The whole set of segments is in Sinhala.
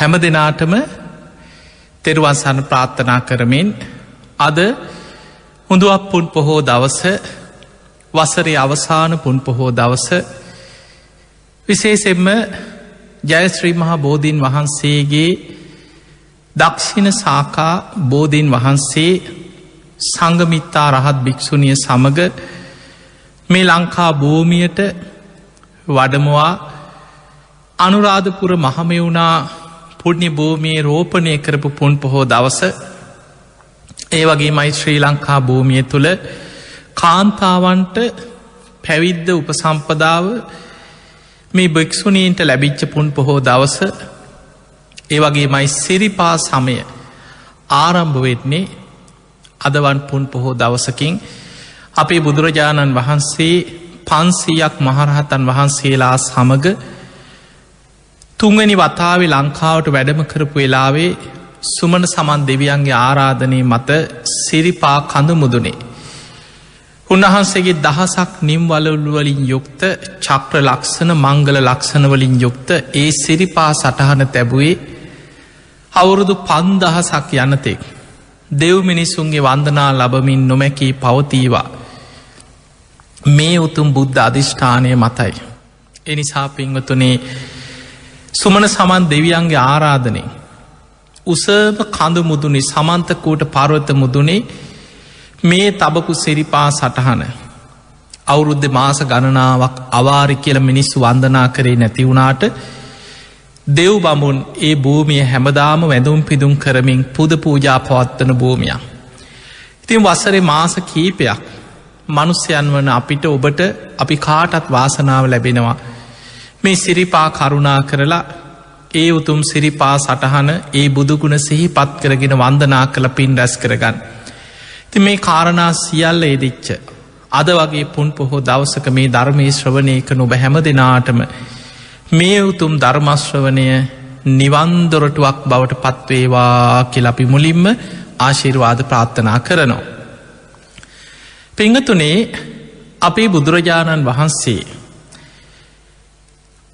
හැම දෙනාටම තෙරුවන්සන්න ප්‍රාර්ථනා කරමින් අද හොඳුවක් පුන් පොහෝ දවස වසරේ අවසාන පුන් පොහෝ දවස විශේසෙන්ම ජයශ්‍රී මහා බෝධීන් වහන්සේගේ දක්ෂිණ සාකා බෝධීන් වහන්සේ සංගමිත්තා රහත් භික්‍ෂුණිය සමඟ මේ ලංකා භූමියට වඩමවා අනුරාධපුර මහමෙවුණා පුඩ්නි භූමියයේ රෝපණය කරපු පුන් පොහෝ දවස ඒ වගේ මයි ශ්‍රී ලංකා භූමිය තුළ කාන්තාවන්ට පැවිද්ද උපසම්පදාව මේ භික්‍ෂුණීන්ට ලැබිච්ච පුන් පොහෝ දවස ඒ වගේ මයි සිරිපා සමය ආරම්භ වෙන්නේ අදවන් පුන් පොහෝ දවසකින්. අපේ බුදුරජාණන් වහන්සේ පන්සීයක් මහරහතන් වහන්සේලා සමඟ තුන්වැනි වතාවේ ලංකාවට වැඩම කරපු වෙලාවේ සුමන සමන් දෙවියන්ගේ ආරාධනය මත සිරිපා කඳු මුදුනේ. උන්වහන්සේගේ දහසක් නිම්වලල්වලින් යුක්ත චක්‍ර ලක්ෂණ මංගල ලක්ෂණවලින් යුක්ත ඒ සිරිපා සටහන තැබුවේ අවුරුදු පන්දහසක් යනතෙක්. දෙව් මිනිසුන්ගේ වන්දනා ලබමින් නොමැකී පවතීවා. මේ උතුම් බුද්ධ අධිෂ්ඨානය මතයි. එනිසා පින්වතුනේ සුමන සමන් දෙවියන්ගේ ආරාධනය. උසම කඳු මුදුනේ සමන්තකූට පරවත මුදුනේ මේ තබපු සිරිපා සටහන. අවුරුද්ධ මාස ගණනාවක් අවාරි කියල මිනිස්සු වන්දනා කරේ නැතිවුණාට දෙව් බමුන් ඒ භූමිය හැමදාම වැඳුම් පිදුම් කරමින් පුද පූජා පවත්වන භූමියක්. ඉතින් වසරේ මාස කීපයක් මනුස්්‍යයන් වන අපිට ඔබට අපි කාටත් වාසනාව ලැබෙනවා. මේ සිරිපා කරුණා කරලා ඒ උතුම් සිරිපා සටහන ඒ බුදුගුණ සිහි පත් කරගෙන වන්දනා කළ පින් රැස් කරගන්න. ති මේ කාරණා සියල්ල එදිච්ච. අද වගේ පුන් පොහෝ දවසක මේ ධර්මය ශ්‍රවණයක නොබ හැම දෙනාටම මේ උතුම් ධර්මශ්‍රවනය නිවන්දොරටුවක් බවට පත්වේවා කියලපි මුලින්ම ආශිර්වාද ප්‍රාත්ථනා කරනවා. පිංහතුනේ අපේ බුදුරජාණන් වහන්සේ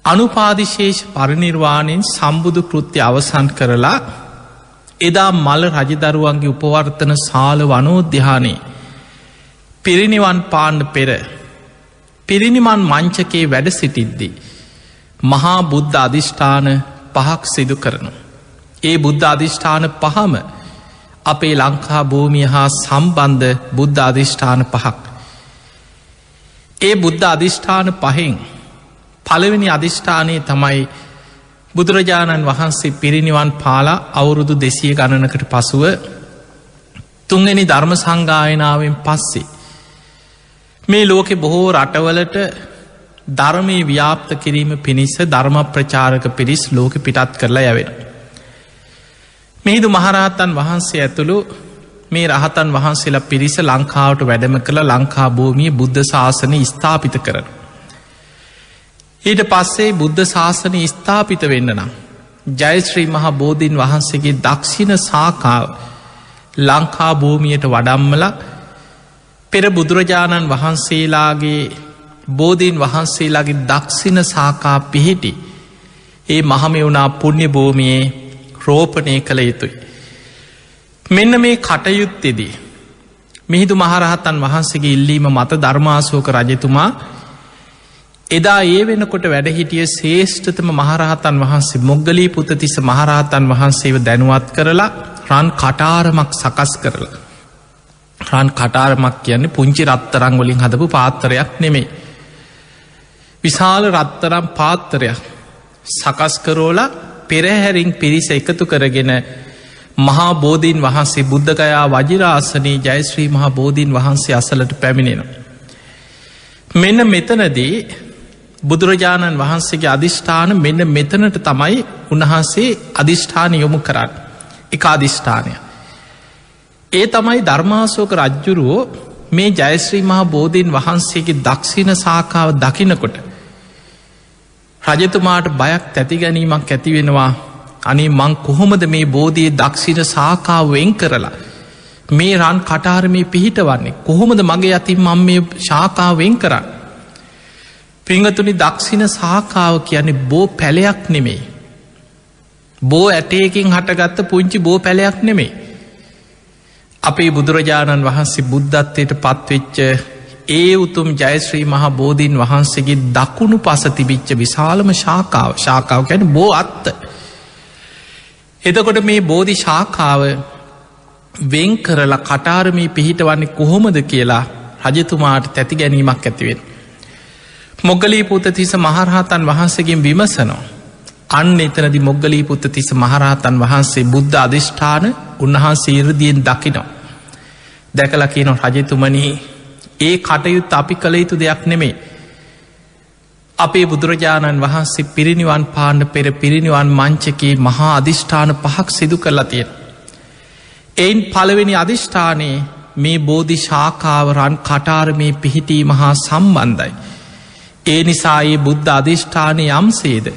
අනුපාදිශේෂ පරිනිර්වාණයෙන් සම්බුදු කෘත්‍ය අවසන් කරලා එදා මල රජදරුවන්ගේ උපවර්තන සාල වනෝද්‍යානයේ පිරිනිවන් පාණ්ඩ පෙර පිරිනිමන් මංචකේ වැඩ සිටිද්දී. මහා බුද්ධ අධිෂ්ඨාන පහක් සිදු කරනු. ඒ බුද්ධ අධිෂ්ඨාන පහම අපේ ලංකා භූමිය හා සම්බන්ධ බුද්ධ අධිෂ්ඨාන පහක්. ඒ බුද්ධ අධිෂ්ඨාන පහෙන් පළවෙනි අධිෂ්ඨානයේ තමයි බුදුරජාණන් වහන්සේ පිරිනිවන් පාලා අවුරුදු දෙසිය ගණනකට පසුව තුන්ගනි ධර්ම සංගායනාවෙන් පස්සේ. මේ ලෝකෙ බොහෝ රටවලට ධර්මය ව්‍යාප්ත කිරීම පිණිස ධර්ම ප්‍රචාරක පිරිස් ලෝක පිටත් කරලා යවෙන. මෙහිදු මහරහතන් වහන්සේ ඇතුළු මේ රහතන් වහන්සේලා පිරිස ලංකාවට වැඩම කළ ලංකා භූමිය බුද්ධ ශාසන ස්ථාපිත කරන. ඊට පස්සේ බුද්ධ ශාසනය ස්ථාපිත වෙන්න නම්. ජයශ්‍රී මහා බෝධීන් වහන්සේගේ දක්ෂිණ සාකාව ලංකා භූමියයට වඩම්මල පෙර බුදුරජාණන් වහන්සේලාගේ බෝධීන් වහන්සේලාගේ දක්ෂිණ සාකා පිහිටි ඒ මහමෙවුනා පුුණ්‍ය භූමියයේ රෝපණය කළ යුතුයි. මෙන්න මේ කටයුත්තෙදී. මිහිදු මහරහතන් වහන්සේගේ ඉල්ලීම මත ධර්මාසෝක රජතුමා එදා ඒ වෙනකොට වැඩහිටිය ශේෂ්ඨතම මහරහතන් වහන්සේ මොග්ගලී පුතතිස මහරහතන් වහන්සේව දැනුවත් කරලා රන් කටාරමක් සකස් කරලා. රන් කටාරමක් කියන්නේ පුංචි රත්තරං වලින් හදපු පාත්තරයක් නෙමෙයි. විශාල රත්තරම් පාත්තරයක් සකස්කරෝලා පෙරහැරින් පිරිස එකතු කරගෙන මහා බෝධීන් වහන්සේ බුද්ධගයා වජිරාසනී ජයශ්‍රී මහා බෝධීන් වහන්සේ අසලට පැමිණෙන. මෙන්න මෙතනදී බුදුරජාණන් වහන්සේගේ අධිෂ්ඨාන මෙන්න මෙතනට තමයි උන්වහන්සේ අධිෂ්ඨාන යොමු කරන්න. එක අධිෂ්ඨානය. ඒ තමයි ධර්මාසෝක රජ්ජුරුවෝ මේ ජයශ්‍රී මහා බෝධීන් වහන්සේගේ දක්ෂිණ සාකාව දකිනකොට රජතුමාට බයක් තැති ගැනීමක් ඇතිවෙනවා අනේ මං කොහොමද මේ බෝධයේ දක්ෂිණ සාකාව වෙන් කරලා මේ රන් කටාරමී පිහිට වන්නේ කොහොමද මගේ අතින් මං මේ ශාකාවෙන් කරන්න? පිංහතුනි දක්ෂිණ සාකාව කියන්නේ බෝ පැලයක් නෙමෙයි බෝ ඇටයකින් හටගත්ත පුංචි බෝ පැලයක් නෙමේ. අපේ බුදුරජාණන් වහන්සේ බුද්ධත්වයට පත්වෙච්ච ඒ උතුම් ජයශ්‍රී මහා බෝධීන් වහන්සේගේ දකුණු පස තිබිච්ච විශාලම ශාකාව ශාකාව ගැන බෝ අත්ත. එතකොට මේ බෝධි ශාකාව වෙන් කරලා කටාරමී පිහිටවන්නේ කොහොමද කියලා රජතුමාට තැති ගැනීමක් ඇතිවෙන්. මොග්ගලී පුතතිස මහරහතන් වහන්සේගෙන් විමසනෝ. අන්න එතනදි මොග්ගලී පුත්තතිස මහරහතන් වහන්සේ බුද්ධ අධිෂ්ඨාන උන්වහන්සේ ඉරදියෙන් දකිනෝ. දැකල කියනො රජතුමනී ඒ කටයුත් අපි කළ යුතු දෙයක් නෙමේ. අපේ බුදුරජාණන් වහන්සේ පිරිනිවන් පාණ්ඩ පෙර පිරිනිවන් මංචකේ මහා අධිෂ්ඨාන පහක් සිදු කරලා තියෙන. එයින් පළවෙනි අධිෂ්ඨානයේ මේ බෝධි ශාකාවරන් කටාරමේ පිහිටීම හා සම්බන්ධයි. ඒ නිසා ඒ බුද්ධ අධිෂ්ඨානය යම්සේද.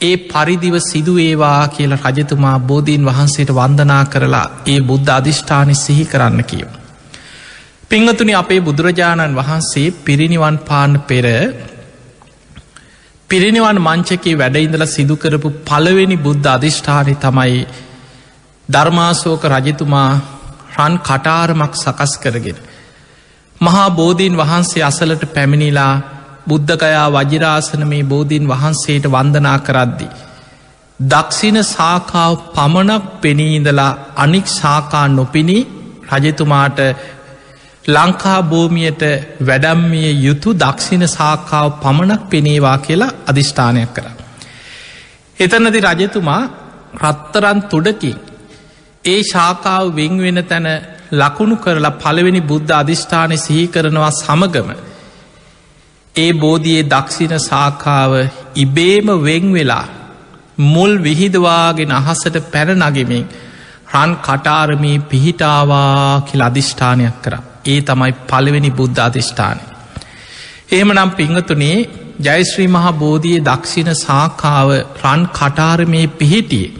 ඒ පරිදිව සිදුවේවා කියල රජතුමා බෝධීන් වහන්සේට වන්දනා කරලා ඒ බුද්ධ අධිෂ්ඨානය සිහි කරන්න කියව. පිංහතුනි අපේ බුදුරජාණන් වහන්සේ පිරිනිවන් පාන්න පෙර පිරිනිවන් මංචකේ වැඩඉඳල සිදුකරපු පළවෙනි බුද්ධ අධිෂ්ඨානය තමයි ධර්මාසෝක රජතුමා රන් කටාරමක් සකස් කරගෙන. මහා බෝධීන් වහන්සේ අසලට පැමිණිලා බුද්ධකයා වජිරාසන මේ බෝධීන් වහන්සේට වන්දනා කරද්දි. දක්ෂින සාකාව පමණක් පෙනීදලා අනික් සාකා නොපිණි රජතුමාට ලංකා භූමියයට වැඩම්මිය යුතු දක්ෂින සාකාව පමණක් පෙනේවා කියලා අධිෂ්ඨානයක් කර. එතනදි රජතුමා රත්තරන් තුඩකින් ඒ ශාකාව වෙංවෙන තැන ලකුණු කරලා පළවෙනි බුද්ධ අධිෂ්ඨානය සිහි කරනවා සමගම ඒ බෝධයේ දක්ෂින සාකාව ඉබේම වෙං වෙලා මුල් විහිදවාගෙන අහසට පැරනගෙමින් රන් කටාරමී පිහිටාවා කියල අධිෂ්ඨානයක් කර ඒ තමයි පළවෙනි බුද්ධ අධිෂ්ඨානය. එහෙම නම් පිංහතුනේ ජයශ්‍රී මහා බෝධිය දක්ෂින සාකාව රන් කටාරමේ පිහිටියේ.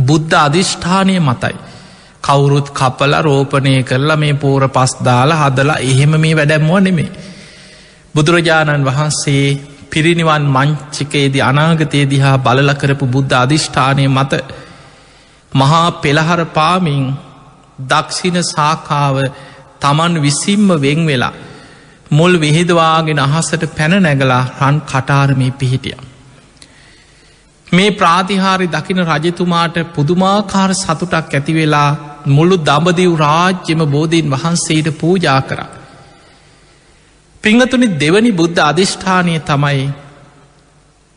බුද්ධ අධිෂ්ඨානය මතයි. කවුරුත් කපල රෝපණය කරලා මේ පෝර පස් දාලා හදලා එහෙම මේ වැඩැම්මුව නෙමේ. බුදුරජාණන් වහන්සේ පිරිනිවන් මංචිකයේදී අනාගතය දිහා බලල කරපු බුද්ධ අධිෂ්ඨානය මත මහා පෙළහර පාමින් දක්ෂින සාකාව තමන් විසිම්ම වෙං වෙලා මුල් විහිදවාගෙන අහසට පැන නැගලා රන් කටාරමී පිහිටිය. මේ ප්‍රාතිහාරි දකින රජතුමාට පුදුමාකාර සතුටක් ඇතිවෙලා මුළු දඹදිව් රාජ්‍යම බෝධීන් වහන්සේට පූජා කරා. පිංහතුනි දෙවනි බුද්ධ අධිෂ්ඨානය තමයි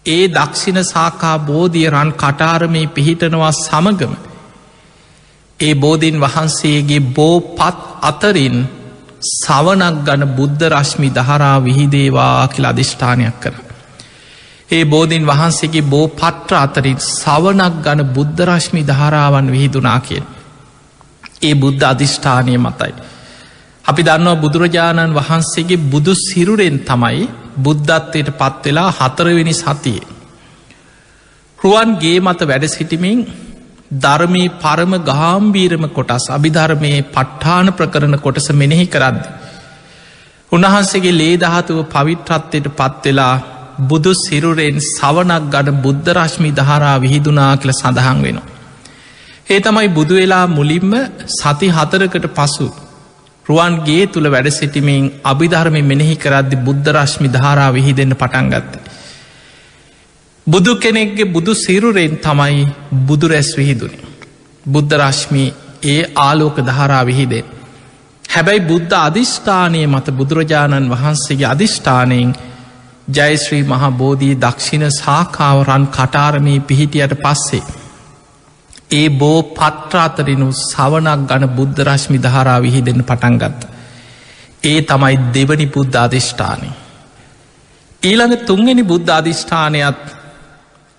ඒ දක්ෂින සාකා බෝධිය රන් කටාරමේ පිහිටනවා සමගම ඒ බෝධීන් වහන්සේගේ බෝ පත් අතරින් සවනක් ගන බුද්ධ රශ්මි දහරා විහිදේවා කියල අධිෂ්ඨානයක් කර. ඒ බෝධීන් වහන්සේගේ බෝ පට්‍ර අතරින් සවනක් ගන බුද්ධ රශ්මි ධාරාවන් විහිදුනා කියෙන්. ඒ බුද්ධ අධිෂ්ඨානය මතයි. අපි දන්නවා බුදුරජාණන් වහන්සේගේ බුදු සිරුරෙන් තමයි බුද්ධත්වයට පත්වෙලා හතරවෙනි සතියේ. රුවන්ගේ මත වැඩ සිටිමින් ධර්මී පරම ගාම්බීරම කොටස් අභිධර්මයේ පට්ඨාන ප්‍රකරණ කොටස මෙනෙහි කරද්ද. උන්වහන්සේගේ ලේදහතුව පවිත්‍රත්වයට පත්වෙලා බුදු සිරුරෙන් සවනක් ගඩ බුද්ධරශ්මි දහරා විහිදුනා කළ සඳහන් වෙනවා. ඒ තමයි බුදුවෙලා මුලින්ම සති හතරකට පසු රුවන්ගේ තුළ වැඩ සිටිමින් අභිධර්මය මෙනෙහි කරද්දි බුද්ධ රශ්මි ධාරා විහි දෙන්න පටන්ගත්ත. බුදු කෙනෙක්ගේ බුදු සිරුරෙන් තමයි බුදු රැස් විහිදුනි. බුද්ධ රශ්මි ඒ ආලෝක දහරා විහිදේ. හැබැයි බුද්ධ අධිෂ්ඨානය මත බුදුරජාණන් වහන්සේගේ අධිෂ්ඨානයෙන් ජයශ්‍රී මහා බෝධී දක්ෂිණ සාකාවරන් කටාරමී පිහිටියට පස්සේ. ඒ බෝ පත්‍රාතරිනු සවනක් ගන බුද්ධ රශ්මි දහරා විහි දෙන්න පටන්ගත්ත. ඒ තමයි දෙවනි බුද්ධ අධිෂ්ඨානය. ඊළඟ තුන්ගනි බුද්ධ අධිෂ්ඨානයත්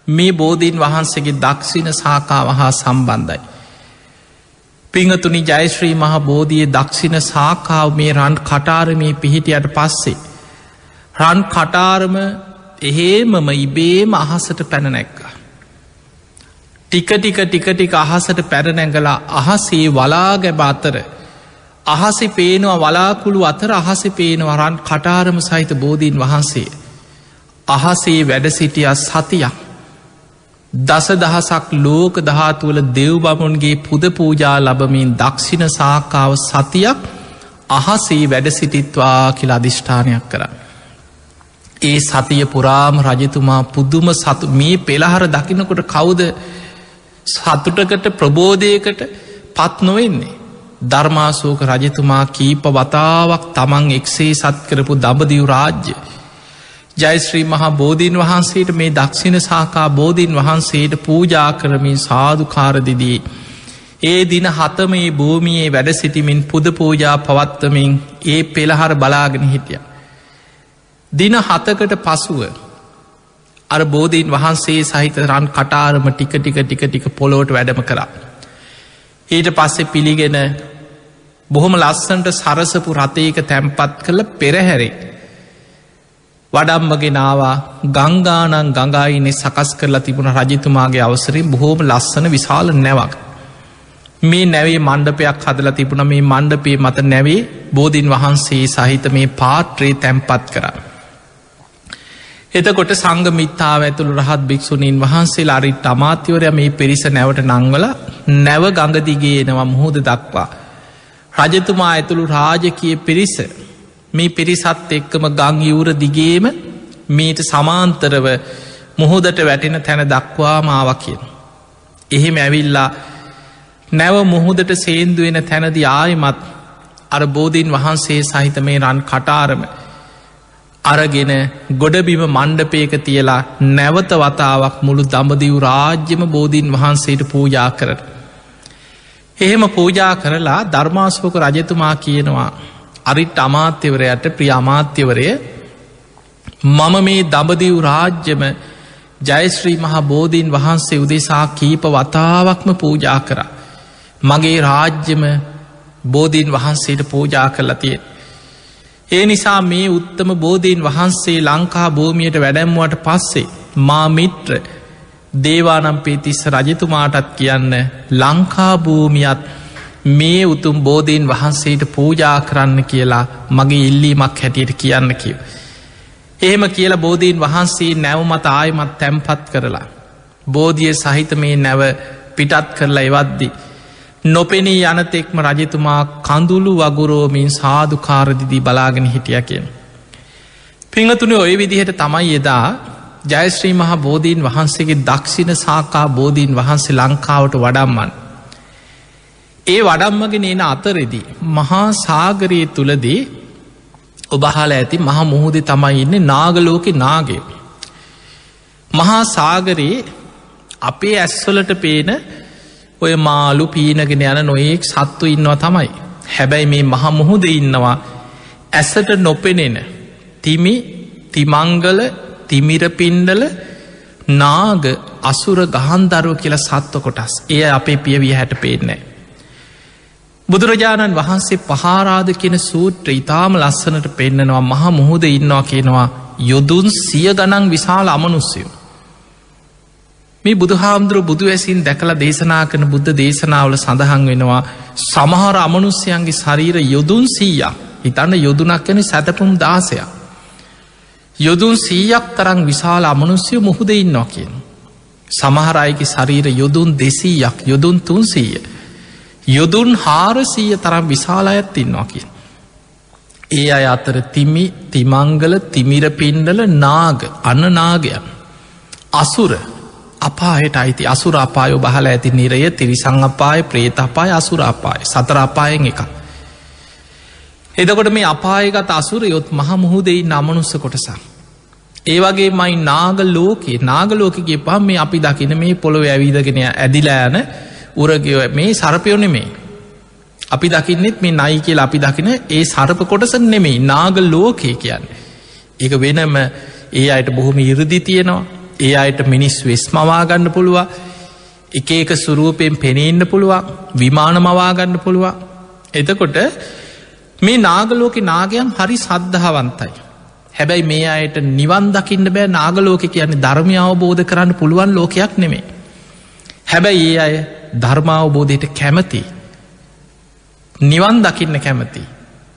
මේ බෝධීන් වහන්සේගේ දක්ෂින සාකාව හා සම්බන්ධයි. පිංහතුනි ජයශ්‍රී මහ බෝධිය දක්ෂින සාකාව මේ රන් කටාරමී පිහිටියට පස්සේ. රන් කටාරම එහෙමම ඉබේම අහසට පැනනැක්කා. ටික ටික ටික ටික අහසට පැරනැඟලා අහසේ වලාගැබ අතර අහසි පේනවා වලාකුළු අතර අහසි පේනවරන් කටාරම සහිත බෝධීන් වහන්සේ. අහසේ වැඩ සිටිය සතියක් දස දහසක් ලෝක දහතුවල දෙව් බමුන්ගේ පුද පූජා ලබමින් දක්ෂිණ සාකාව සතියක් අහසේ වැඩ සිටිත්වා කියලා අධිෂ්ඨානයක් කර. ඒ සතිය පුරාම රජතුමා පුදුම සතු මේ පෙළහර දකිනකොට කවුද සතුටකට ප්‍රබෝධයකට පත් නොවෙන්නේ. ධර්මාසෝක රජතුමා කීප වතාවක් තමන් එක්සේ සත් කරපු දඹදිව් රාජ්‍ය. ජයිශ්‍රී මහා බෝධීන් වහන්සේට මේ දක්ෂිණ සාකා බෝධීන් වහන්සේට පූජා කරමින් සාධකාරදිදී. ඒ දින හතමේ භූමියයේ වැඩ සිටිමින් පුද පූජා පවත්වමින් ඒ පෙළහර බලාගෙන හිටිය. දින හතකට පසුව අර බෝධීන් වහන්සේ සහිත රන් කටාරම ටික ටික ටික ටික පොලෝට වැඩම කරා. ඊට පස්සෙ පිළිගෙන බොහොම ලස්සන්ට සරසපු රථයක තැම්පත් කළ පෙරහැරේ. වඩම්මගෙනවා ගංගානන් ගඟයිනේ සකස් කරලා තිබුණ රජතුමාගේ අවසරින් බොහෝම ලස්සන විශාල නැවක්. මේ නැවේ මණ්ඩපයක් හදලා තිබුණ මේ මණ්ඩපේ මත නැවේ බෝධීන් වහන්සේ සහිත මේ පාත්‍රයේ තැම්පත් කර. එතකොට සංග මිත්තාව ඇතුළු රහත් භික්‍ෂුණීන් වහන්සේ අරිට අමාත්‍යවරය මේ පිරිස නැවට නංවල නැව ගඟදිගේ එනවා මුහෝද දක්වා. රජතුමා ඇතුළු රාජකය පිරිස මේ පිරිසත් එක්කම ගං යවර දිගේම මීට සමාන්තරව මුහොදට වැටෙන තැන දක්වා මාව කියෙන්. එහෙම ඇවිල්ලා නැව මුහුදට සේන්දුවෙන තැනදි ආයමත් අර බෝධීන් වහන්සේ සහිත මේ රන් කටාරම අරගෙන ගොඩබිම මණ්ඩපයක තියලා නැවත වතාවක් මුළු දඹදිව් රාජ්‍යම බෝධීන් වහන්සේට පූජා කරට. එහෙම පූජා කරලා ධර්මාස්පක රජතුමා කියනවා අරිට් අමාත්‍යවරයට ප්‍රිය අමාත්‍යවරය මම මේ දඹදිව් රාජ්‍යම ජයශ්‍රී මහා බෝධීන් වහන්සේ උදෙසා කීප වතාවක්ම පූජා කරා. මගේ රාජ්‍යම බෝධීන් වහන්සේට පූජා කරලා තිය. ඒ නිසා මේ උත්තම බෝධීන් වහන්සේ ලංකා භූමියයට වැඩැම්මුවට පස්සේ මා මිත්‍ර දේවානම් පේතිස්ස රජතුමාටත් කියන්න ලංකා භූමියත් මේ උතුම් බෝධීන් වහන්සේට පූජා කරන්න කියලා මගේ ඉල්ලීමක් හැටියට කියන්න කිව. එහෙම කියලා බෝධීන් වහන්සේ නැවමත ආයමත් තැම්පත් කරලා. බෝධිය සහිත මේ නැව පිටත් කරලා එවද්දි. නොපෙනී යනතෙක්ම රජතුමා කඳුළු වගුරෝමින් සාධකාරදිදී බලාගෙන හිටිය කියෙන්. පිංහතුනි ඔය විදිහට තමයි එදා ජයශ්‍රී මහා බෝධීන් වහන්සේගේ දක්ෂිණ සාකා බෝධීන් වහන්සේ ලංකාවට වඩම්මන්. ඒ වඩම්මගෙන එන අතරෙදී. මහා සාගරයේ තුළදී ඔබහල ඇති මහ මුහුද තමයි ඉන්න නාගලෝක නාගය. මහා සාගරයේ අපේ ඇස්වලට පේන ඔය මාලු පීනගෙන යන නොයෙක් සත්තු ඉන්නවා තමයි. හැබැයි මේ මහ මුහුද ඉන්නවා ඇසට නොපෙනෙන තිමි තිමංගල තිමිරපින්ඩල නාග අසුර ගහන්දරුව කියලා සත්ව කොටස් එය අපේ පියවිය හැට පේනෑ. බුදුරජාණන් වහන්සේ පහාරාධ කියෙන සූත්‍ර ඉතාම ලස්සනට පෙන්න්නනවා මහ මුහුද ඉන්නවා කියනවා යොදුන් සිය ගනන් විශාල අමනුස්සයෝ. මේ බුදුහාමුදුරුව බුදු ඇසින් දැකලා දේශනා කන බුද්ධ දේශනාවල සඳහන් වෙනවා සමහර අමනුස්්‍යයන්ගේ ශරීර යොදුන් සීයක් හිතන්න යොදුනක් කන සැතපුම් දාසයක්. යොදුන් සීයක් තරං විශාල අමනුස්්‍යය මුහුද ඉන්නවා කියන. සමහරයිකි ශරීර යොදුන් දෙසීයක් යොදුන් තුන්සීය. යොදුන් හාරසීය තරම් විශාල අයත් ඉන්නවා කිය. ඒ අය අතර තිමි තිමංගල තිමිර පින්ඩල නාග අන්න නාගයන්. අසුර අපායට අයිති අසුර අපායෝ බහල ඇති නිරය තිරිසං අපාය ප්‍රේත අපාය අසුර අපාය සතර අපායෙන් එක. එදකොට මේ අපායගත අසුර යොත් මහ මුහුදෙයි නමනුස්ස කොටසක්. ඒවගේ මයි නාග ලෝකේ නාගලෝකගේ පහම මේ අපි දකින මේ පොළොව ඇවිදගෙන ඇදිලෑන උරගව මේ සරපයෝ නෙමේ. අපි දකින්නෙත් මේ නයි කියල අපි දකින ඒ සරප කොටස නෙමෙයි නාග ලෝකේ කියන්න. ඒක වෙනම ඒ අයට බොහොම ඉරදි තියෙනවා ඒ අයට මිනිස් වෙස් මවාගන්න පුළුව එක ඒක සුරූපයෙන් පෙනෙන්න පුළුවන් විමාන මවාගන්න පුළුවන් එතකොට මේ නාගලෝක නාගයම් හරි සද්ධාවන්තයි. හැබැයි මේ අයට නිවන් දකින්න බෑ නාගලෝක කියන්නේ ධර්මය අවබෝධ කරන්න පුළුවන් ලෝකයක් නෙමේ. හැබැයි ඒ අය ධර්මාවබෝධයට කැමති. නිවන් දකින්න කැමති.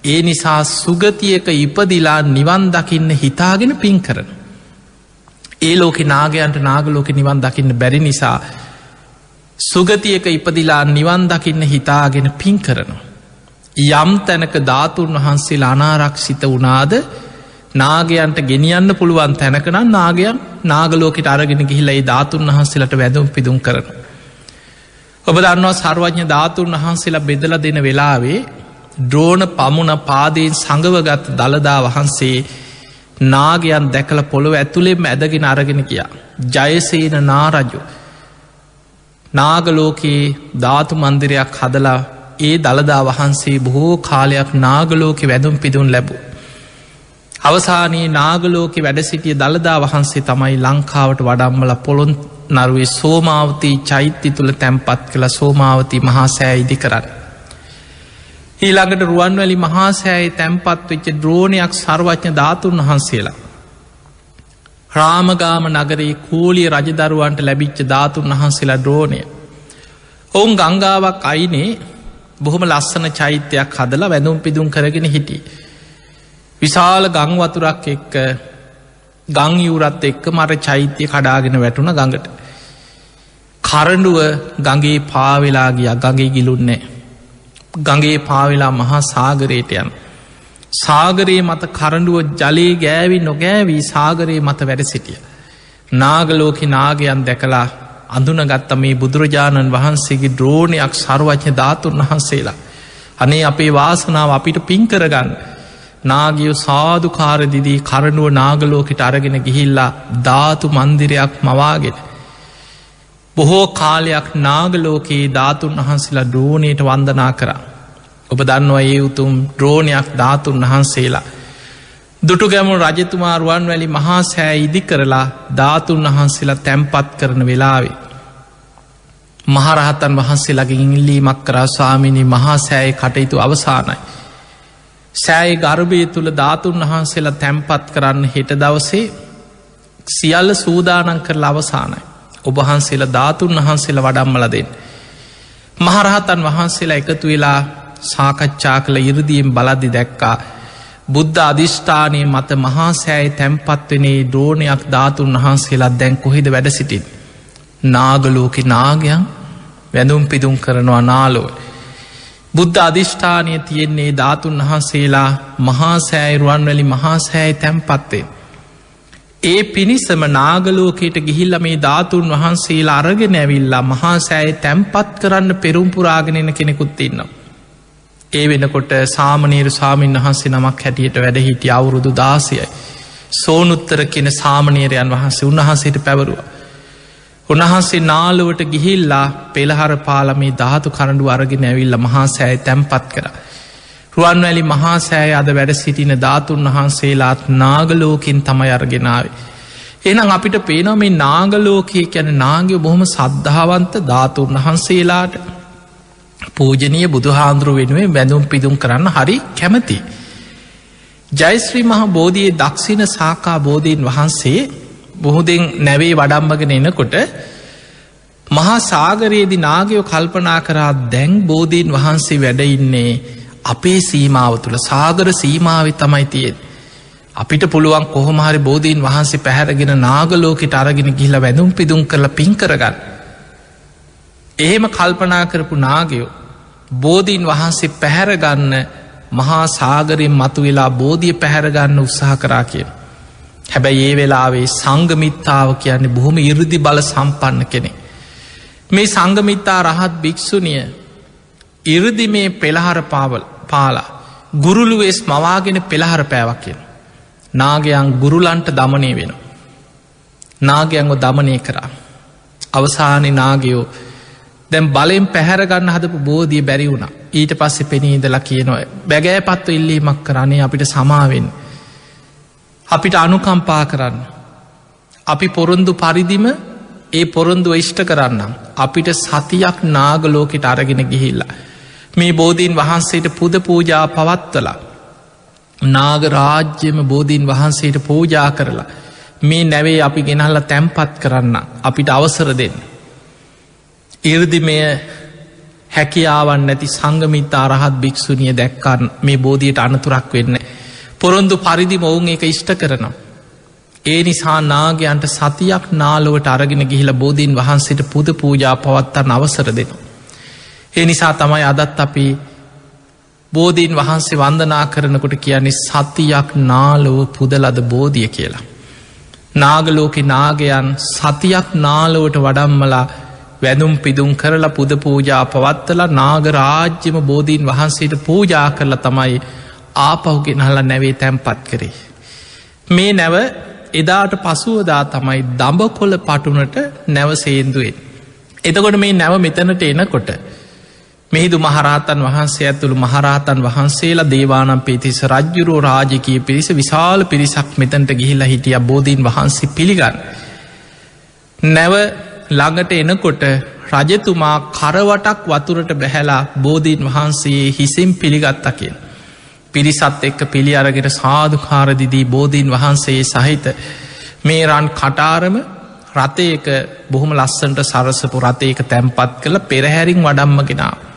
ඒ නිසා සුගතියක ඉපදිලා නිවන් දකින්න හිතාගෙන පින් කරන. ඒ ලෝක නාගයන්ට නාගලෝක නිවන් දකින්න බැරි නිසා සුගතියක ඉපදිලා නිවන් දකින්න හිතාගෙන පින් කරනවා. යම් තැනක ධාතුන් වහන්සේ අනාරක්ෂිත වනාද නාගයන්ට ගෙනියන්න පුළුවන් තැනකනම් නාගයන් නාගලෝකට අරගෙන ගිහිලා ඒ ධාතුන් වහන්සේලට වැදුම් පිදුම් කරන. ඔබ දන්නවා සර්වඥ ධාතුන් වහන්සේලා බෙදල දෙන වෙලාවේ ද්‍රෝණ පමුණ පාදයෙන් සඟවගත් දළදා වහන්සේ නාගයන් දැකල පොළොව ඇතුළෙම ඇදගෙන අරගෙන කියා. ජයසේන නාරජු. නාගලෝකයේ ධාතු මන්දිරයක් හදලා ඒ දළදා වහන්සේ බොහෝ කාලයක් නාගලෝක වැදුම් පිදුන් ලැබූ. අවසානයේ නාගලෝක වැඩ සිටිය දළදා වහන්සේ තමයි ලංකාවට වඩම්මල පොළොන් නරුවේ සෝමාවතී චෛත්‍ය තුළ තැන්පත් කළ සෝමාවතී මහා සෑ ඉදි කරන්න. ඊළඟට රුවන්වැලි මහාසෑයි තැන්පත් වෙච්ච ද්‍රෝණයක් සර්වඥ ධාතුන් වහන්සේලා. රාමගාම නගරේ කූලිය රජදරුවන්ට ලැබිච්ච ධාතුන් වහන්සේලා ද්‍රෝණය. ඔවුන් ගංගාවක් අයිනේ බොහොම ලස්සන චෛත්‍යයක් හදලා වැඳුම් පිදුම් කරගෙන හිටි. විශාල ගංවතුරක් එක්ක ගංයවරත් එක්ක මර චෛත්‍යය කඩාගෙන වැටුණ ගඟට. කරඩුව ගගේ පාවෙලා ගිය ගගේ ගිලුන්නේ. ගගේ පාවෙලා මහා සාගරයට යන. සාගරයේ මත කරඩුව ජලයේ ගෑවි නොගෑවී සාගරයේ මත වැඩ සිටිය. නාගලෝක නාගයන් දැකලා අඳුනගත්ත මේ බුදුරජාණන් වහන්සේගේ ද්‍රෝණයක් සර්වඥ ධාතුන් වහන්සේලා. අනේ අපේ වාසනාව අපිට පින්කරගන්න. නාගිය සාධකාරදිදී කරනුව නාගලෝකට අරගෙන ගිහිල්ලා ධාතු මන්දිරයක් මවාගෙන. බොහෝ කාලයක් නාගලෝකයේ ධාතුන් වහන්සේලා ද්‍රෝණයට වන්දනා කරා. ඔබ දන්නවා ඒ උතුම් ද්‍රෝණයක් ධාතුන් වහන්සේලා. දුටු ගැමුණු රජතුමාරුවන් වැලි මහා සෑ ඉදි කරලා ධාතුන් වහන්සේලා තැම්පත් කරන වෙලාවේ. මහරහතන් වහන්සේලගේ ඉංල්ලීමක් කරා ස්වාමිනි මහා සෑය කටයුතු අවසානයි. සෑයි ගර්භය තුළ ධාතුන් වහන්සේලා තැම්පත් කරන්න හෙට දවසේ සියල්ල සූදානන් කරලා අවසානයි. ඔබහන්සේලා ධාතුන් වහන්සේලා වඩම්මල දෙන්න. මහරහතන් වහන්සේලා එකතු වෙලා සාකච්ඡා කළ ඉරදිීම් බලද්දි දැක්කා. බුද්ධ අධිෂ්ඨානය මත මහා සෑයි තැම්පත්වනේ ද්‍රෝණයක් ධාතුන් වහන්සේලා දැන් කොහෙද වැඩ සිටින්. නාගලෝක නාගයන් වැඳුම් පිදුම් කරනවා නාලෝව. බුද්ධ අධිෂ්ඨානය තියෙන්නේ ධාතුන් වහන්සේලා මහාසෑයිරුවන්වැලි මහාසෑයි තැම්පත්තේ. ඒ පිණිසම නාගලෝකයට ගිහිල්ල මේ ධාතුන් වහන්සේලා අරගෙන ඇවිල්ලා මහාසෑයි තැම්පත් කරන්න පෙරුම්පුරාගෙනෙන කෙනෙකුත් ඉන්නවා. ඒ වෙනකොට සාමනීර සාමීන් වහන්සේ නමක් හැටියට වැඩ හිටිය අවුරුදු දාසයයි. සෝනුත්තර කෙන සාමනීරයන් වහන්සේ උන්වහන්සේට පැවරුව. උන්වහන්සේ නාලුවට ගිහිල්ලා පෙළහර පාලමේ ධාතු කරඩු අරගෙන ඇවිල්ල මහා සෑය තැම්පත් කර. රුවන්වැලි මහා සෑය අද වැඩ සිටින ධාතුන් වහන්සේලාත් නාගලෝකින් තමයි අරගෙනාවේ. එනම් අපිට පේනොම මේ නාගලෝකය කැන නාගය බොහොම සද්ධාවන්ත ධාතුන් වහන්සේලාට පූජනය බුදුහාන්දුරුව වෙනුවෙන් වැඳුම් පිදුම් කරන්න හරි කැමති. ජයිස්ත්‍රී මහ බෝධයේ දක්ෂින සාකා බෝධීන් වහන්සේ බොහොදෙන් නැවේ වඩම්බගෙන එනකොට මහා සාගරයේදි නාගයෝ කල්පනා කරා දැන් බෝධීන් වහන්සේ වැඩඉන්නේ අපේ සීමාව තුළ සාගර සීමාව තමයි තියෙන්. අපිට පුළුවන් කොහොමහරි බෝධීන් වහන්සේ පැහැරගෙන නාගලෝකට අරගෙන ගිහිල වැඳුම් පිදුම් කරලා පින් කරගන්න. එහෙම කල්පනා කරපු නාගයෝ බෝධීන් වහන්සේ පැහැරගන්න මහා සාගරයෙන් මතු වෙලා බෝධිය පැහැරගන්න උත්සාහ කරා කිය. හැබැයි ඒ වෙලාවේ සංගමිත්තාව කියන්නේ බොහොම ඉරදි බල සම්පන්න කෙනෙ. මේ සංගමිත්තා රහත් භික්‍ෂුනිය ඉරදි මේ පෙළහර පාවල් පාලා ගුරුළුවෙස් මවාගෙන පෙළහර පෑවක් කියෙන්. නාගයන් ගුරුලන්ට දමනය වෙන. නාගයන්ග දමනය කරා. අවසානි නාගයෝ දැම් බලෙන් පැහැරගන්න හදපු බෝධිය බැරි වුණ ඊට පස්සෙ පෙනීදලා කියනොය බැගෑ පත්ව ඉල්ලීමක් කරන්නේ අපිට සමාවෙන් අපිට අනුකම්පා කරන්න අපි පොරොන්දු පරිදිම ඒ පොරොන්දුව ඉෂ්ට කරන්නම් අපිට සතියක් නාගලෝකෙට අරගෙන ගිහිල්ලා මේ බෝධීන් වහන්සේට පුද පූජා පවත්වලා නාග රාජ්‍යම බෝධීන් වහන්සේට පූජා කරලා මේ නැවේ අපි ගෙනහල්ල තැම්පත් කරන්න අපිට අවසර දෙන්න ඉර්දිමය හැකියාවන් නැති සංගමිත අරහත් භික්‍ෂුනිය දැක්කන්න මේ බෝධියට අනතුරක් වෙන්න. පොරොන්දු පරිදි මොවුන් එක ඉෂ්ට කරනවා. ඒ නිසා නාගයන්ට සතියක් නාලුවට අරගෙන ගිහිල බෝධීන් වහන්සේට පුද පූජා පවත්තන්න අවසර දෙනවා. ඒ නිසා තමයි අදත් අපි බෝධීන් වහන්සේ වන්දනා කරනකොට කියන්නේ සතියක් නාලොව පුදලද බෝධිය කියලා. නාගලෝකෙ නාගයන් සතියක් නාලොවට වඩම්මලා වැදුම් පිදුම් කරලා පුද පූජා පවත්තල නාගරාජ්‍යම බෝධීන් වහන්සේට පූජා කරලා තමයි ආපහුගෙන හල නැවේ තැන්පත් කරේ. මේ නැව එදාට පසුවදා තමයි දඹ කොල පටුනට නැව සේන්දුවෙන්. එතකොට මේ නැව මෙතනට එනකොට මෙහිදු මහරහතන් වහන්සේ ඇතුළු මහරහතන් වහන්සේලා දේවානම් පිතිස රජ්ජුරෝ රාජකය පිරිස විශාල පිරිසක් මෙතැන්ට ගිහිල්ලා හිටිය බෝධීන් වහන්සේ පිළිගන්න. නැව ළඟට එනකොට රජතුමා කරවටක් වතුරට බැහැලා බෝධීන් වහන්සේ හිසිම් පිළිගත්තකින්. පිරිසත් එක්ක පිළි අරගෙන සාධකාරදිදී බෝධීන් වහන්සේ සහිත මේ රන් කටාරම රතයක බොහොම ලස්සන්ට සරසපු රතයක තැන්පත් කළ පෙරහැරින් වඩම්මගෙනාව.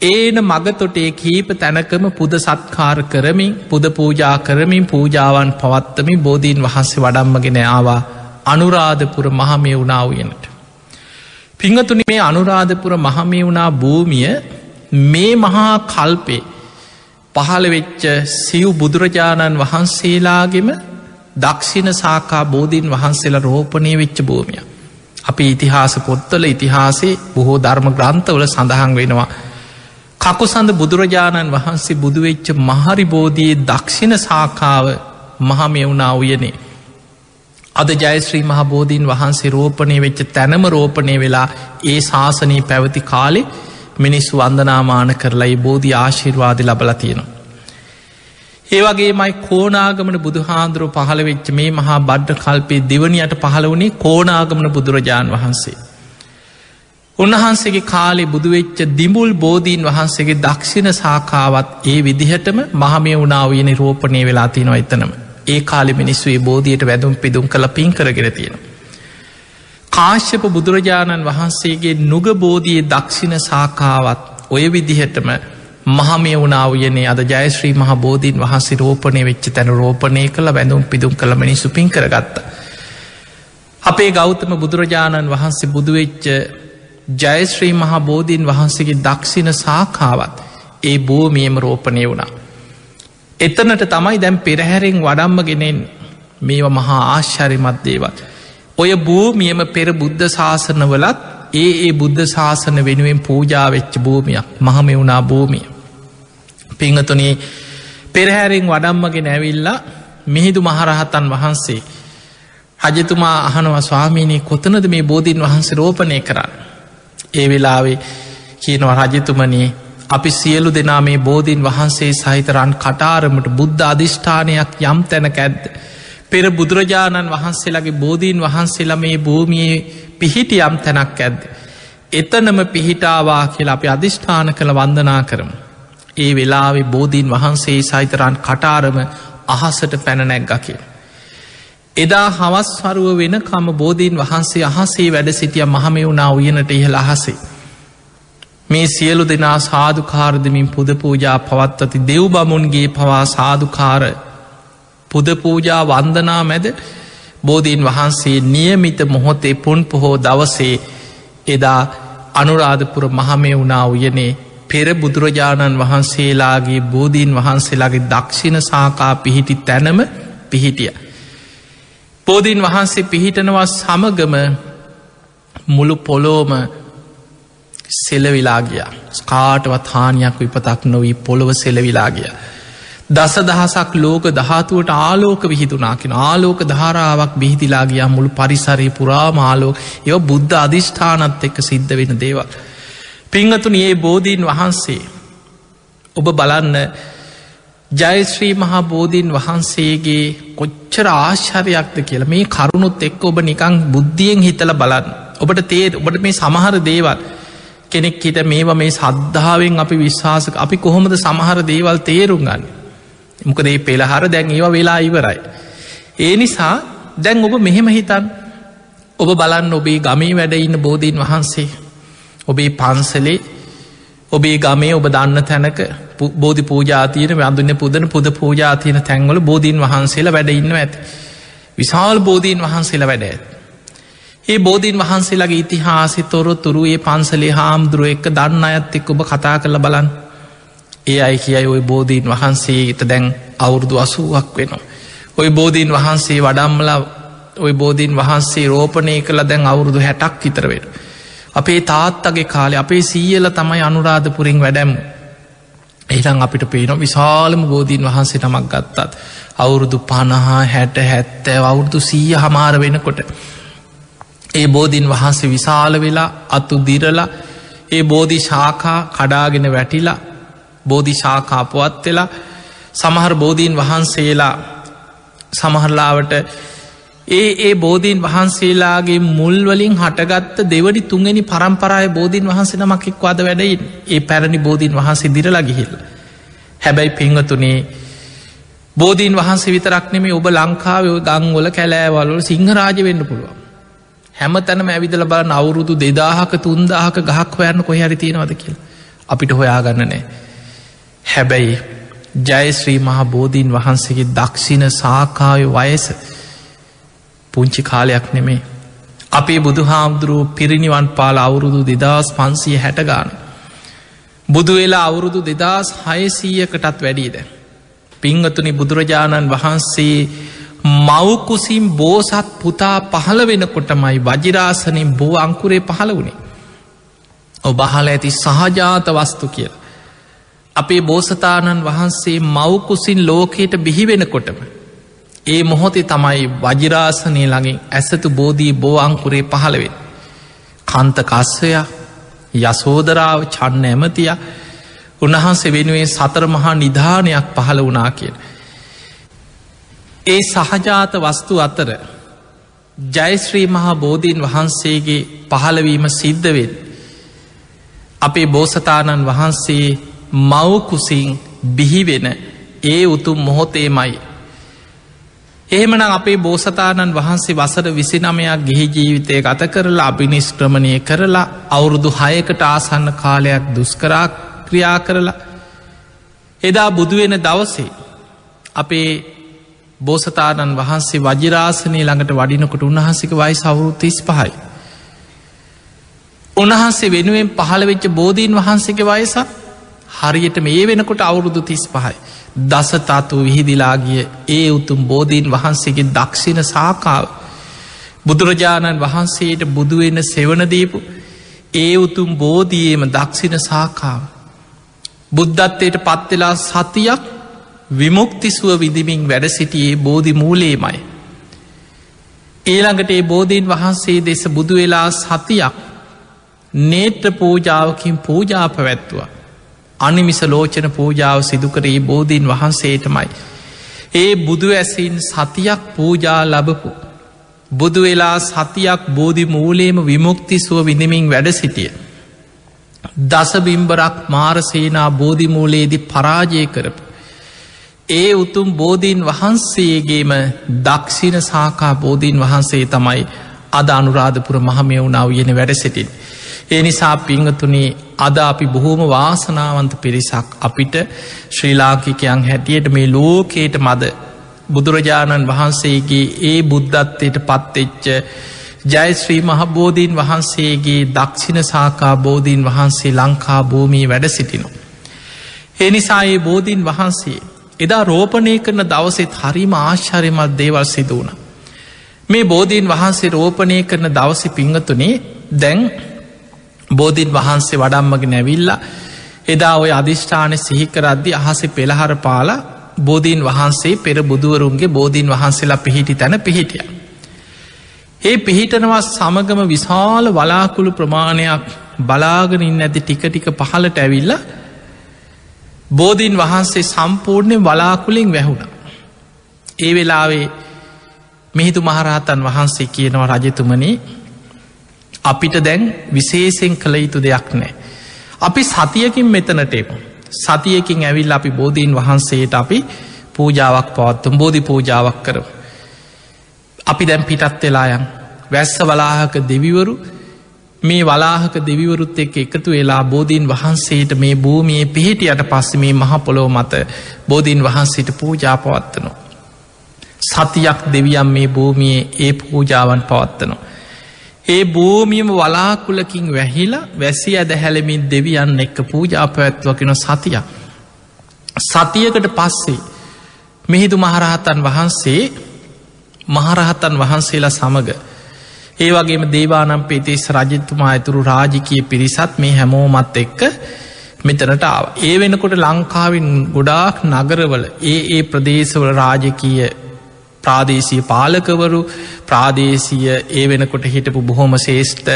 ඒන මගතොටේ කීප තැනකම පුද සත්කාර කරමින් පුද පූජා කරමින් පූජාවන් පවත්තමි බෝධීන් වහන්සේ වඩම්මගෙන ආවා අනුරාධපුර මහමය වුණා වයනට. පිංහතුනි මේ අනුරාධපුර මහමය වුණා භූමිය මේ මහා කල්පේ පහළ වෙච්ච සිව් බුදුරජාණන් වහන්සේලාගෙම දක්ෂිණ සාකා බෝධීන් වහන්සේලා රෝපනය වෙච්ච භූමිය. අපි ඉතිහාස පොත්තල ඉතිහාසේ බොහෝ ධර්ම ග්‍රන්ථවල සඳහන් වෙනවා. කකුසඳ බුදුරජාණන් වහන්සේ බුදුවෙච්ච මහරි බෝධයේ දක්ෂිණ සාකාව මහමෙවුනා උයනේ. අද ජයශ්‍රී මහබෝධීන් වහන්සේ රෝපණය වෙච්ච තැනම රෝපණය වෙලා ඒ ශාසනී පැවති කාලෙ මිනිස්සු වන්දනාමාන කරලා බෝධි ආශිර්වාද ලබල තියෙනවා. ඒවගේ මයි කෝනාගමන බුදුහාන්දුරුව පහළ වෙච්ච මේ මහා බඩ්ඩ කල්පේ දෙවනියට පහළ වුණේ කෝනාගමන බුදුරජාණන් වහන්සේ. උන්වහන්සේගේ කාලෙ බුදුවෙච්ච දිඹුල් බෝධීන් වහන්සේගේ දක්ෂිණ සාකාවත් ඒ විදිහටම මහමය වුණාවයන රෝපණය වෙලා තිනවා එතනම ඒ කාලෙ මිනිස්සුේ බෝධියට වැදුම් පිදුම් කළ පින් කරගෙන තියෙනවා. කාශ්‍යප බුදුරජාණන් වහන්සේගේ නුග බෝධයේ දක්ෂිණ සාකාවත් ඔය විදිහටම මහමය වුණාවයනේ අද ජයශ්‍රී මහ බෝධීන් වහන්සේ රෝපණය වෙච්ච තැන රෝපණය කළ වැඳුම් පිදුම් කළ මිනිස්සු පින් කරගත්ත. අපේ ගෞතම බුදුරජාණන් වහන්සේ බුදුවෙච්ච ජයශ්‍රී මහා බෝධීන් වහන්සේගේ දක්ෂිණ සාකාවත් ඒ බෝමියම රෝපණය වුණා. එතනට තමයි දැම් පෙරහැරෙන් වඩම්මගෙනෙන් මේව මහා ආශ්චරිමත් දේවත්. ඔය භූමියම පෙර බුද්ධ ශාසනවලත් ඒ ඒ බුද්ධ ශාසන වෙනුවෙන් පූජාවෙච්ච භූමියක් මහම වුණා භූමිය. පිංහතුනේ පෙරහැරෙන් වඩම්මගෙන ඇවිල්ලා මිහිදු මහරහතන් වහන්සේ. රජතුමා අහනවා ස්වාමීනී කොතනද මේ බෝධීන් වහන්සේ රෝපණය කරන්න. ඒ වෙලාවේ කියනවා රජතුමනී අපි සියලු දෙනා මේ බෝධීන් වහන්සේ සහිතරන් කටාරමට බුද්ධ අධිෂ්ඨානයක් යම් තැනක ඇද්ද. පෙර බුදුරජාණන් වහන්සේලාගේ බෝධීන් වහන්සේලා මේ භූමියයේ පිහිටි යම් තැනක් ඇද්ද. එතනම පිහිටාවා කියලා අපි අධිෂ්ඨාන කළ වන්දනා කරමු. ඒ වෙලාවේ බෝධීන් වහන්සේ සහිතරන් කටාරම අහසට පැනනැක්ගකිල්. එදා හවස්වරුව වෙන කම බෝධීන් වහන්සේ අහසේ වැඩ සිටිය මහමෙ වුණා උයනට ඉහළ අහසේ. මේ සියලු දෙනා සාධකාරදමින් පුද පූජා පවත්වති දෙව් බමුන්ගේ පවා සාධකාර පුද පූජා වන්දනා මැද බෝධීන් වහන්සේ නියමිත මොහොතේ පුන් පොහෝ දවසේ එදා අනුරාධපුර මහමය වුණා උයනේ පෙර බුදුරජාණන් වහන්සේලාගේ බෝධීන් වහන්සේලාගේ දක්ෂිණ සාකා පිහිටි තැනම පිහිටිය. බෝධීන් වහන්සේ පිහිටනවා සමගම මුළු පොලෝම සෙලවිලාගිය ස්කාටවත් හානියක් විපතක් නොවී පොළොව සෙලවිලාගිය. දස දහසක් ලෝක දහතුවට ආලෝක විහිතුනාකින ආලෝක ධාරාවක් බිහිතිලාගිය මුළු පරිසරය පුරා මාලෝක ඒව බුද්ධ අධිෂ්ඨානත් එක්ක සිද්ධ වෙන දේවල්. පිංහතුන ඒ බෝධීන් වහන්සේ ඔබ බලන්න ජයශ්‍රී මහා බෝධීන් වහන්සේගේ කොච්චර ආශ්චරයක්ද කියලා මේ කරුණුත් එක්ක ඔබ නිකං බුද්ධියෙන් හිතල බලන්න. ඔබට තේ ඔබට මේ සමහර දේවල් කෙනෙක් හිට මේවා මේ සද්ධාවෙන් අපි විශ්වාසක අපි කොහොමද සමහර දේවල් තේරුම් ගන්න? මොකදේ පෙළහර දැන් ඒවා වෙලා ඉවරයි. ඒ නිසා දැන් ඔබ මෙහෙම හිතන් ඔබ බලන්න ඔබේ ගමේ වැඩඉන්න බෝධීන් වහන්සේ ඔබේ පන්සලේ ඔබේ ගමේ ඔබ දන්න තැනක බෝධි පූජාතියන වැඳන්න පුදන පුද පූජාතියන තැන්වල බෝධීන් වහන්සේලා වැඩඉන්න ඇති. විශාල් බෝධීන් වහන්සේලා වැඩ ඇත්. ඒ බෝධීන් වහන්සේලාගේ ඉතිහාසි තොර තුරු ඒ පන්සලේ හාමුදුරුව එක්ක දන්න අයත් එක් ඔබ කතා කරල බලන් ඒ අයි කියයි ඔය බෝධීන් වහන්සේ ඉත දැන් අවුරුදු අසුවක් වෙනවා. ඔය බෝධීන් වහන්සේ වඩම්මලා ඔය බෝධීන් වහන්සේ රෝපණය කළ දැන් අවුරුදු හැටක් ඉතරවෙන. අපේ තාත්තගේ කාලේ අපේ සීයල තමයි අනුරාධපුරින් වැඩැම් එහිතන් අපිට පේන විශාලම බෝධීන් වහන්සේ නමක් ගත්තත් අවුරුදු පණහා හැට හැත්තෑ අවුරුදු සීය හමාර වෙනකොට ඒ බෝධීන් වහන්සේ විශාල වෙලා අත්තු දිරලා ඒ බෝධි ශාකා කඩාගෙන වැටිලා බෝධි ශාකාපුවත් වෙලා සමහර බෝධීන් වහන්සේලා සමහරලාවට ඒ ඒ බෝධීන් වහන්සේලාගේ මුල්වලින් හටගත්ත දෙවනි තුන්ගනි පරම්පරාය බෝධීන් වහන්සේ නමක්ෙක්වාද වැඩයින් ඒ පැරණි බෝධීන් වහන්සේ දිරලා ගිහිල්ල. හැබැයි පිංහතුනේ බෝධීන් වහන්සේ විතරක් නෙමේ ඔබ ලංකාව ගංවල කැලෑවල්ල සිංහරාජ වෙන්න පුළුවන්. හැම තැනම ඇවිදල බලන්න අවුරුදු දෙදාහක තුන්දාහක ගහක් හොයන්න කොහරි තියෙනවද කියලා. අපිට හොයාගන්න නෑ. හැබැයි ජයශ්‍රී මහා බෝධීන් වහන්සේගේ දක්ෂිණ සාකාය වයස පුංචි කාලයක් නෙමේ. අපේ බුදු හාමුදුරුව පිරිනිවන් පාල අවුරුදු දෙදස් පන්සිය හැටගාන. බුදු වෙලා අවුරුදු දෙදස් හයසීයකටත් වැඩීද. පිංහතුනි බුදුරජාණන් වහන්සේ මවකුසින් බෝසත් පුතා පහළ වෙනකොටමයි වජිරාසනින් බෝ අංකුරේ පහළ වුණේ. ඔබහල ඇති සහජාත වස්තු කියල. අපේ බෝසතාණන් වහන්සේ මවකුසින් ලෝකයට බිහිවෙනකොටම ඒ මොහොතේ තමයි වජිරාසනය ළඟින් ඇසතු බෝධී බෝ අංකුරේ පහළවෙන්. කන්ත කස්සය යසෝදරාව චන්න ඇමතිය උන්වහන්සේ වෙනුවෙන් සතර මහා නිධානයක් පහළ වනා කියෙන්. ඒ සහජාත වස්තු අතර ජයශ්‍රී මහා බෝධීන් වහන්සේගේ පහළවීම සිද්ධවෙන්. අපේ බෝසතාණන් වහන්සේ මවකුසින් බිහිවෙන ඒ උතුම් මොහොතේමයි එහෙමන අපේ බෝසතාණන් වහන්සේ වසර විසිනමයක් ගිහි ජීවිතය ගත කරලා අභිනිස්ක්‍රමණය කරලා අවුරුදු හයකට ආසන්න කාලයක් දුස්කරා ක්‍රියා කරලා එදා බුදුවෙන දවසේ අපේ බෝසතාණන් වහන්සේ වජිරාසනය ළඟට වඩිනකොට උන්වහන්සික වයි සවුරු තිස් පහයි. උන්වහන්සේ වෙනුවෙන් පහළවෙච්ච බෝධීන් වහන්සේගේ වයසත් හරියට මේ වෙනකොට අවුරුදු තිස් පහයි. දසතතු විහිදිලාගිය ඒ උතුම් බෝධීන් වහන්සේගේ දක්ෂිණ සාකාව බුදුරජාණන් වහන්සේට බුදුවෙන්න සෙවනදීපු ඒ උතුම් බෝධියේම දක්ෂිණ සාකාව බුද්ධත්වයට පත්වෙලා සතියක් විමුක්තිසුව විදිමින් වැඩ සිටියේ බෝධි මූලේමයි. ඊළඟට ඒ බෝධීන් වහන්සේ දෙස බුදුවෙලා සතියක් නේත්‍ර පූජාවකින් පූජා පැවැත්තුවා. අනිමිස ලෝචන පූජාව සිදුකරේ බෝධීන් වහන්සේටමයි. ඒ බුදු ඇසින් සතියක් පූජා ලබපු. බුදු වෙලා සතියක් බෝධි මූලේම විමුක්තිසුව විඳමින් වැඩ සිටිය. දසබිම්බරක් මාරසේනා බෝධිමූලයේදි පරාජය කරපු. ඒ උතුම් බෝධීන් වහන්සේගේම දක්ෂිණ සාකා බෝධීන් වහන්සේ තමයි අද අනුරාධපුර මහමයවුණාව යෙන වැඩ සිටින්. ඒ නිසා පිංහතුනේ අද අපි බොහෝම වාසනාවන්ත පිරිසක් අපිට ශ්‍රී ලාංකිකයන් හැටියට මේ ලෝකයට මද බුදුරජාණන් වහන්සේගේ ඒ බුද්ධත්වයට පත්තෙච්ච ජයශ්‍රී මහබෝධීන් වහන්සේගේ දක්ෂිණ සාකා බෝධීන් වහන්සේ ලංකා භූමී වැඩ සිටිනු. ඒ නිසා ඒ බෝධීන් වහන්සේ එදා රෝපණය කරන දවසෙත් හරිම ආශ්චරයමත් දේවල් සිදුවන. මේ බෝධීන් වහන්සේ රෝපණය කරන දවසි පිංහතුනේ දැන් බෝධීන් වහන්සේ වඩම්මගෙන ඇවිල්ල එදා ඔය අධිෂ්ඨාන සිහිකරද්දි අහස පෙළහර පාලා බෝධීන් වහන්සේ පෙර බුදුවරුන්ගේ බෝධීන් වහන්සේලා පිහිටි තැන පිහිටිය. ඒ පිහිටනවා සමගම විශාල වලාකුළු ප්‍රමාණයක් බලාගෙනින් ඇති ටික ටික පහලට ඇවිල්ල බෝධීන් වහන්සේ සම්පූර්ණය වලාකුලින් වැැහුණ. ඒ වෙලාවේ මිහිතු මහරහතන් වහන්සේ කියනවා රජතුමනේ අපිට දැන් විශේෂෙන් කළ යුතු දෙයක් නෑ. අපි සතියකින් මෙතනට එපු. සතියකින් ඇවිල් අපි බෝධීන් වහන්සේට අපි පූජාවක් පවත්තුම් බෝධි පූජාවක් කර. අපි දැන් පිටත් වෙලායන් වැස්ස වලාහක දෙවිවරු මේ වලාහක දෙවිවරුත් එක් එකතු වෙලා බෝධීන් වහන්සේට මේ භූමියයේ පිහිටියට පස්ස මේ මහපොලෝ මත බෝධීන් වහන්සේට පූජා පවත්වනවා. සතියක් දෙවියම් මේ භූමියයේ ඒ පූජාවන් පවත්වනවා. ඒ භූමියම වලාකුලකින් වැහිලා වැසි ඇද හැලමින් දෙවියන්න එක්ක පූජා පැවැත්වකෙන සතියක්. සතියකට පස්සේ මෙහිදු මහරහතන් වහන්සේ මහරහතන් වහන්සේලා සමඟ ඒ වගේම දේවානම් පේතිස් රජතුමා ඇතුරු රාජිකය පිරිසත් මේ හැමෝමත් එක්ක මෙතනට ආව. ඒ වෙනකොට ලංකාවෙන් ගොඩාක් නගරවල ඒ ඒ ප්‍රදේශවල රාජකීය ප්‍රාදේශීය පාලකවරු ප්‍රාදේශීය ඒ වෙනකොට හිටපු බොහොම ශේෂ්ඨ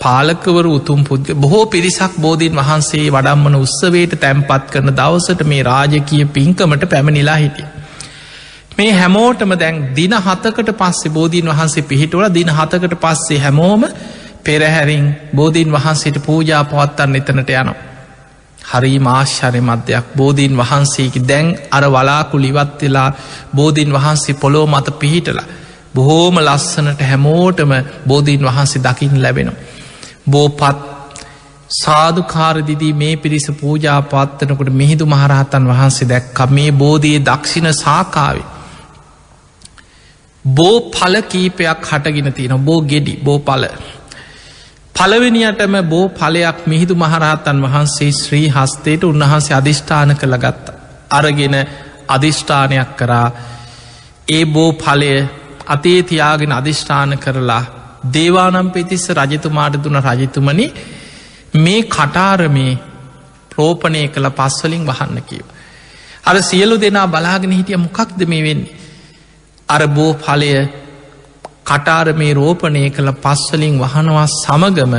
පාලකවරු උතුම් පුද්ග බොහෝ පිරිසක් බෝධීන් වහන්සේ වඩම්මන උත්සවයට තැන්පත් කරන දවසට මේ රාජකීය පින්කමට පැමිණිලා හිටිය. මේ හැමෝටම දැන් දින හතකට පස්සේ බෝධීන් වහන්සේ පිහිටුවල දින හතකට පස්සේ හැමෝම පෙරහැරින් බෝධීන් වහන්සේට පූජා පවත්තන්න එතනට යනවා. හරි මාශ්චරය මධ්‍යයක් බෝධීන් වහන්සේකි දැන් අර වලාකු ලිවත් වෙලා බෝධීන් වහන්සේ පොලෝ මත පිහිටල. බොහෝම ලස්සනට හැමෝටම බෝධීන් වහන්සේ දකිින් ලැබෙන. බෝපත් සාධකාරදිදී මේ පිරිස පූජා පත්වනකොට මිහිදු මහරහතන් වහන්සේ දැක්ක මේ බෝධයේ දක්ෂිණ සාකාවේ. බෝ පල කීපයක් හටගෙන තියෙන බෝ ගෙඩි බෝ පල පළවෙනියටම බෝ පලයක් මිහිදු මහරහතන් වහන්සේ ශ්‍රී හස්තයට උන්වහන්සේ අධිෂ්ඨාන කළ ගත්ත. අරගෙන අධිෂ්ඨානයක් කරා ඒ බෝ පලය අතේ තියාගෙන අධිෂ්ඨාන කරලා දේවානම් පෙතිස්ස රජතුමාට දුන රජතුමනි මේ කටාරමේ ප්‍රෝපණය කළ පස්වලින් වහන්න කියව. අර සියලු දෙනා බලාගෙන හිටිය මොකක්ද මේ වෙන්නේ. අර බෝ පලය කටාර මේ රෝපණය කළ පස්වලින් වහනවා සමගම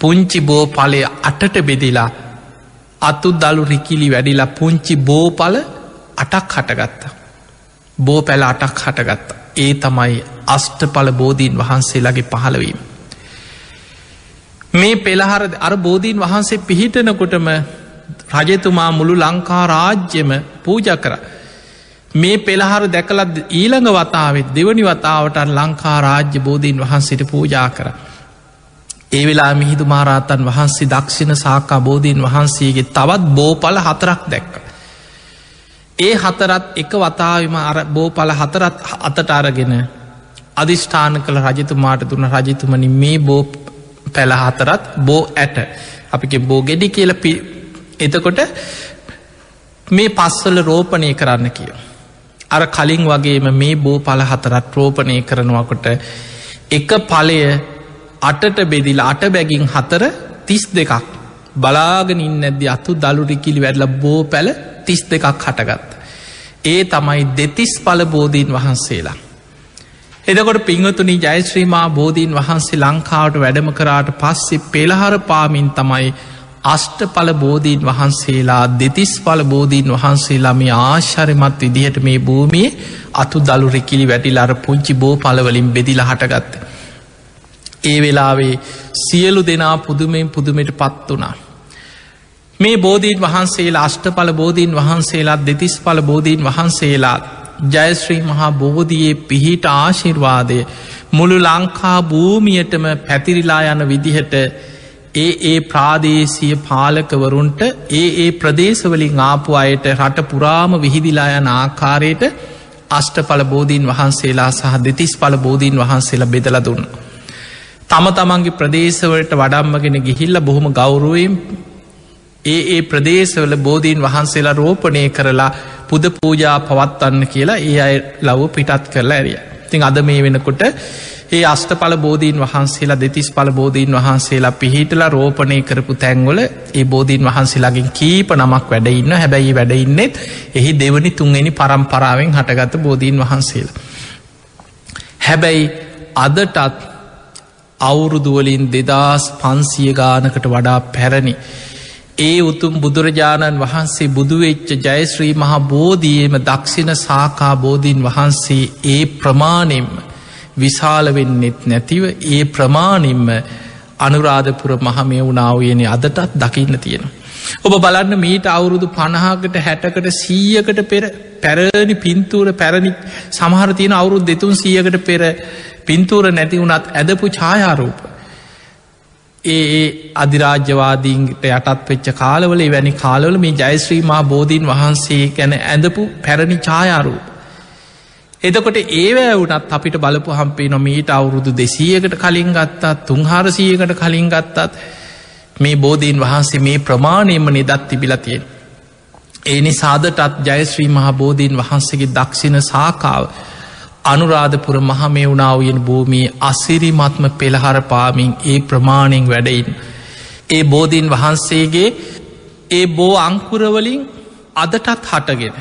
පුංචි බෝ පලය අටට බෙදිලා අතු දළු රිකිලි වැඩිලා පුංචි බෝපල අටක් හටගත්ත. බෝ පැල අටක් හටගත්ත. ඒ තමයි අෂ්ටපල බෝධීන් වහන්සේලාගේ පහළවීම. මේ පෙළහර අර බෝධීන් වහන්සේ පිහිටනකොටම රජතුමා මුළු ලංකා රාජ්‍යම පූජ කර. මේ පෙළහර දැකලත් ඊළඟ වතාවත් දෙවනි වතාවට ලංකා රාජ්‍ය බෝධීන් වහන්සේට පූජා කර. ඒ වෙලා මිහිදු මාරාතන් වහන්සේ දක්ෂිණ සාකා බෝධීන් වහන්සේගේ තවත් බෝපල හතරක් දැක්ක. ඒ හතරත් එක වතාවම අර බෝපල හතරත් අතට අරගෙන අධිෂ්ඨාන කළ රජතුමාට දුන්න රජතුමනි මේ බෝ පැළ හතරත් බෝ ඇට අපික බෝ ගෙඩි කියල එතකොට මේ පස්වල රෝපණය කරන්න කිය. අර කලින් වගේම මේ බෝ පල හතරත් රෝපණය කරනවකොට එක පලය අටට බෙදිල අට බැගින් හතර තිස් දෙකක් බලාගෙන ඉන්න ඇද්දි අතු දළුරිකිලි වැඩල බෝ පැල තිස් දෙකක් හටගත්. ඒ තමයි දෙතිස් පල බෝධීන් වහන්සේලා. එදකොට පිංහතුනි ජයශ්‍රීමා බෝධීන් වහන්සේ ලංකාවට වැඩම කරාට පස්සේ පෙළහර පාමින් තමයි අෂ්ට පල බෝධීන් වහන්සේලා දෙතිස් පල බෝධීන් වහන්සේලා මේ ආශ්චරමත් විදිහට මේ භූමියේ අතු දළු රෙකිලි වැටිලාර පුංචි බෝ පලවලින් බෙදිල හටගත්ත. ඒ වෙලාවේ සියලු දෙනා පුදුමෙන් පුදුමට පත් වනා. මේ බෝධීන් වහන්සේලා අෂ්ටපල බෝධීන් වහන්සේලාත් දෙතිස් පල බෝධීන් වහන්සේලාත් ජයශ්‍රී මහා බෝධයේ පිහිට ආශිර්වාදය මුළු ලංකා භූමියටම පැතිරිලා යන විදිහට ඒ ඒ ප්‍රාදේශය පාලකවරුන්ට ඒ ඒ ප්‍රදේශවලින් ආපු අයට රට පුරාම විහිදිලා යන ආකාරයට අෂ්ටපල බෝධීන් වහන්සේලා සහ දෙතිස් පල බෝධීන් වහන්සේලා බෙදල දුන්න. තම තමන්ගේ ප්‍රදේශවලට වඩම්මගෙන ගිහිල්ල බොහොම ගෞරුවයෙන් ඒ ඒ ප්‍රදේශවල බෝධීන් වහන්සේලා රෝපණය කරලා පුද පූජා පවත්වන්න කියලා ඒ අයි ලව පිටත් කරලා ඇරිය. තින් අද මේ වෙනකොට ඒ අස්ටපල බෝධීන් වහන්සේලා දෙතිස් පල බෝධීන් වහන්සේලා පිහිටලා රෝපණය කරපු තැන්වල ඒ බෝධීන් වහන්සේලාගෙන් කීප නමක් වැඩඉන්න හැබැයි වැඩඉන්නෙත් එහි දෙවනි තුන්ගනි පරම්පරාවෙන් හටගත බෝධීන් වහන්සේල. හැබැයි අදටත් අවුරුදුවලින් දෙදස් පන්සිය ගානකට වඩා පැරණි. ඒ උතුම් බුදුරජාණන් වහන්සේ බුදුවෙච්ච ජයශ්‍රී මහා බෝධියම දක්ෂිණ සාකා බෝධීන් වහන්සේ ඒ ප්‍රමාණෙන්ම විශාල වෙන්නෙත් නැතිව ඒ ප්‍රමාණින්ම අනුරාධපුර මහමය වුණාවයන අදටත් දකින්න තියෙන. ඔබ බලන්න මීට අවුරුදු පණහාකට හැටකට සීයකට පෙර පැරණි පින්තූර පැරණි සමහර තියෙන අවුරුදු දෙතුන් සියකට පෙර පින්තූර නැති වුණත් ඇදපු ඡායාරූප. ඒ ඒ අධිරාජ්‍යවාදීන්ට යටත් වෙච්ච කාලවල වැනි කාලවල මේ ජයශ්‍රීමා බෝධීන් වහන්සේ ගැන ඇඳපු පැරණි ඡායාරූප. එතකොට ඒවෑ වනත් අපිට බලපු හම්පේ නොමීට අවුරුදු දෙසීයකට කලින් ගත්තත් තුන්හාරසීයකට කලින් ගත්තත් මේ බෝධීන් වහන්සේ මේ ප්‍රමාණයම නිදත් තිබිලතියෙන්. ඒ නිසාදටත් ජයශ්‍රී මහා බෝධීන් වහන්සේගේ දක්ෂිණ සාකාව අනුරාධපුර මහමෙවුණාවයෙන් භූමිය අසිරිමත්ම පෙළහර පාමින් ඒ ප්‍රමාණෙන් වැඩයින්. ඒ බෝධීන් වහන්සේගේ ඒ බෝ අංකුරවලින් අදටත් හටගෙන.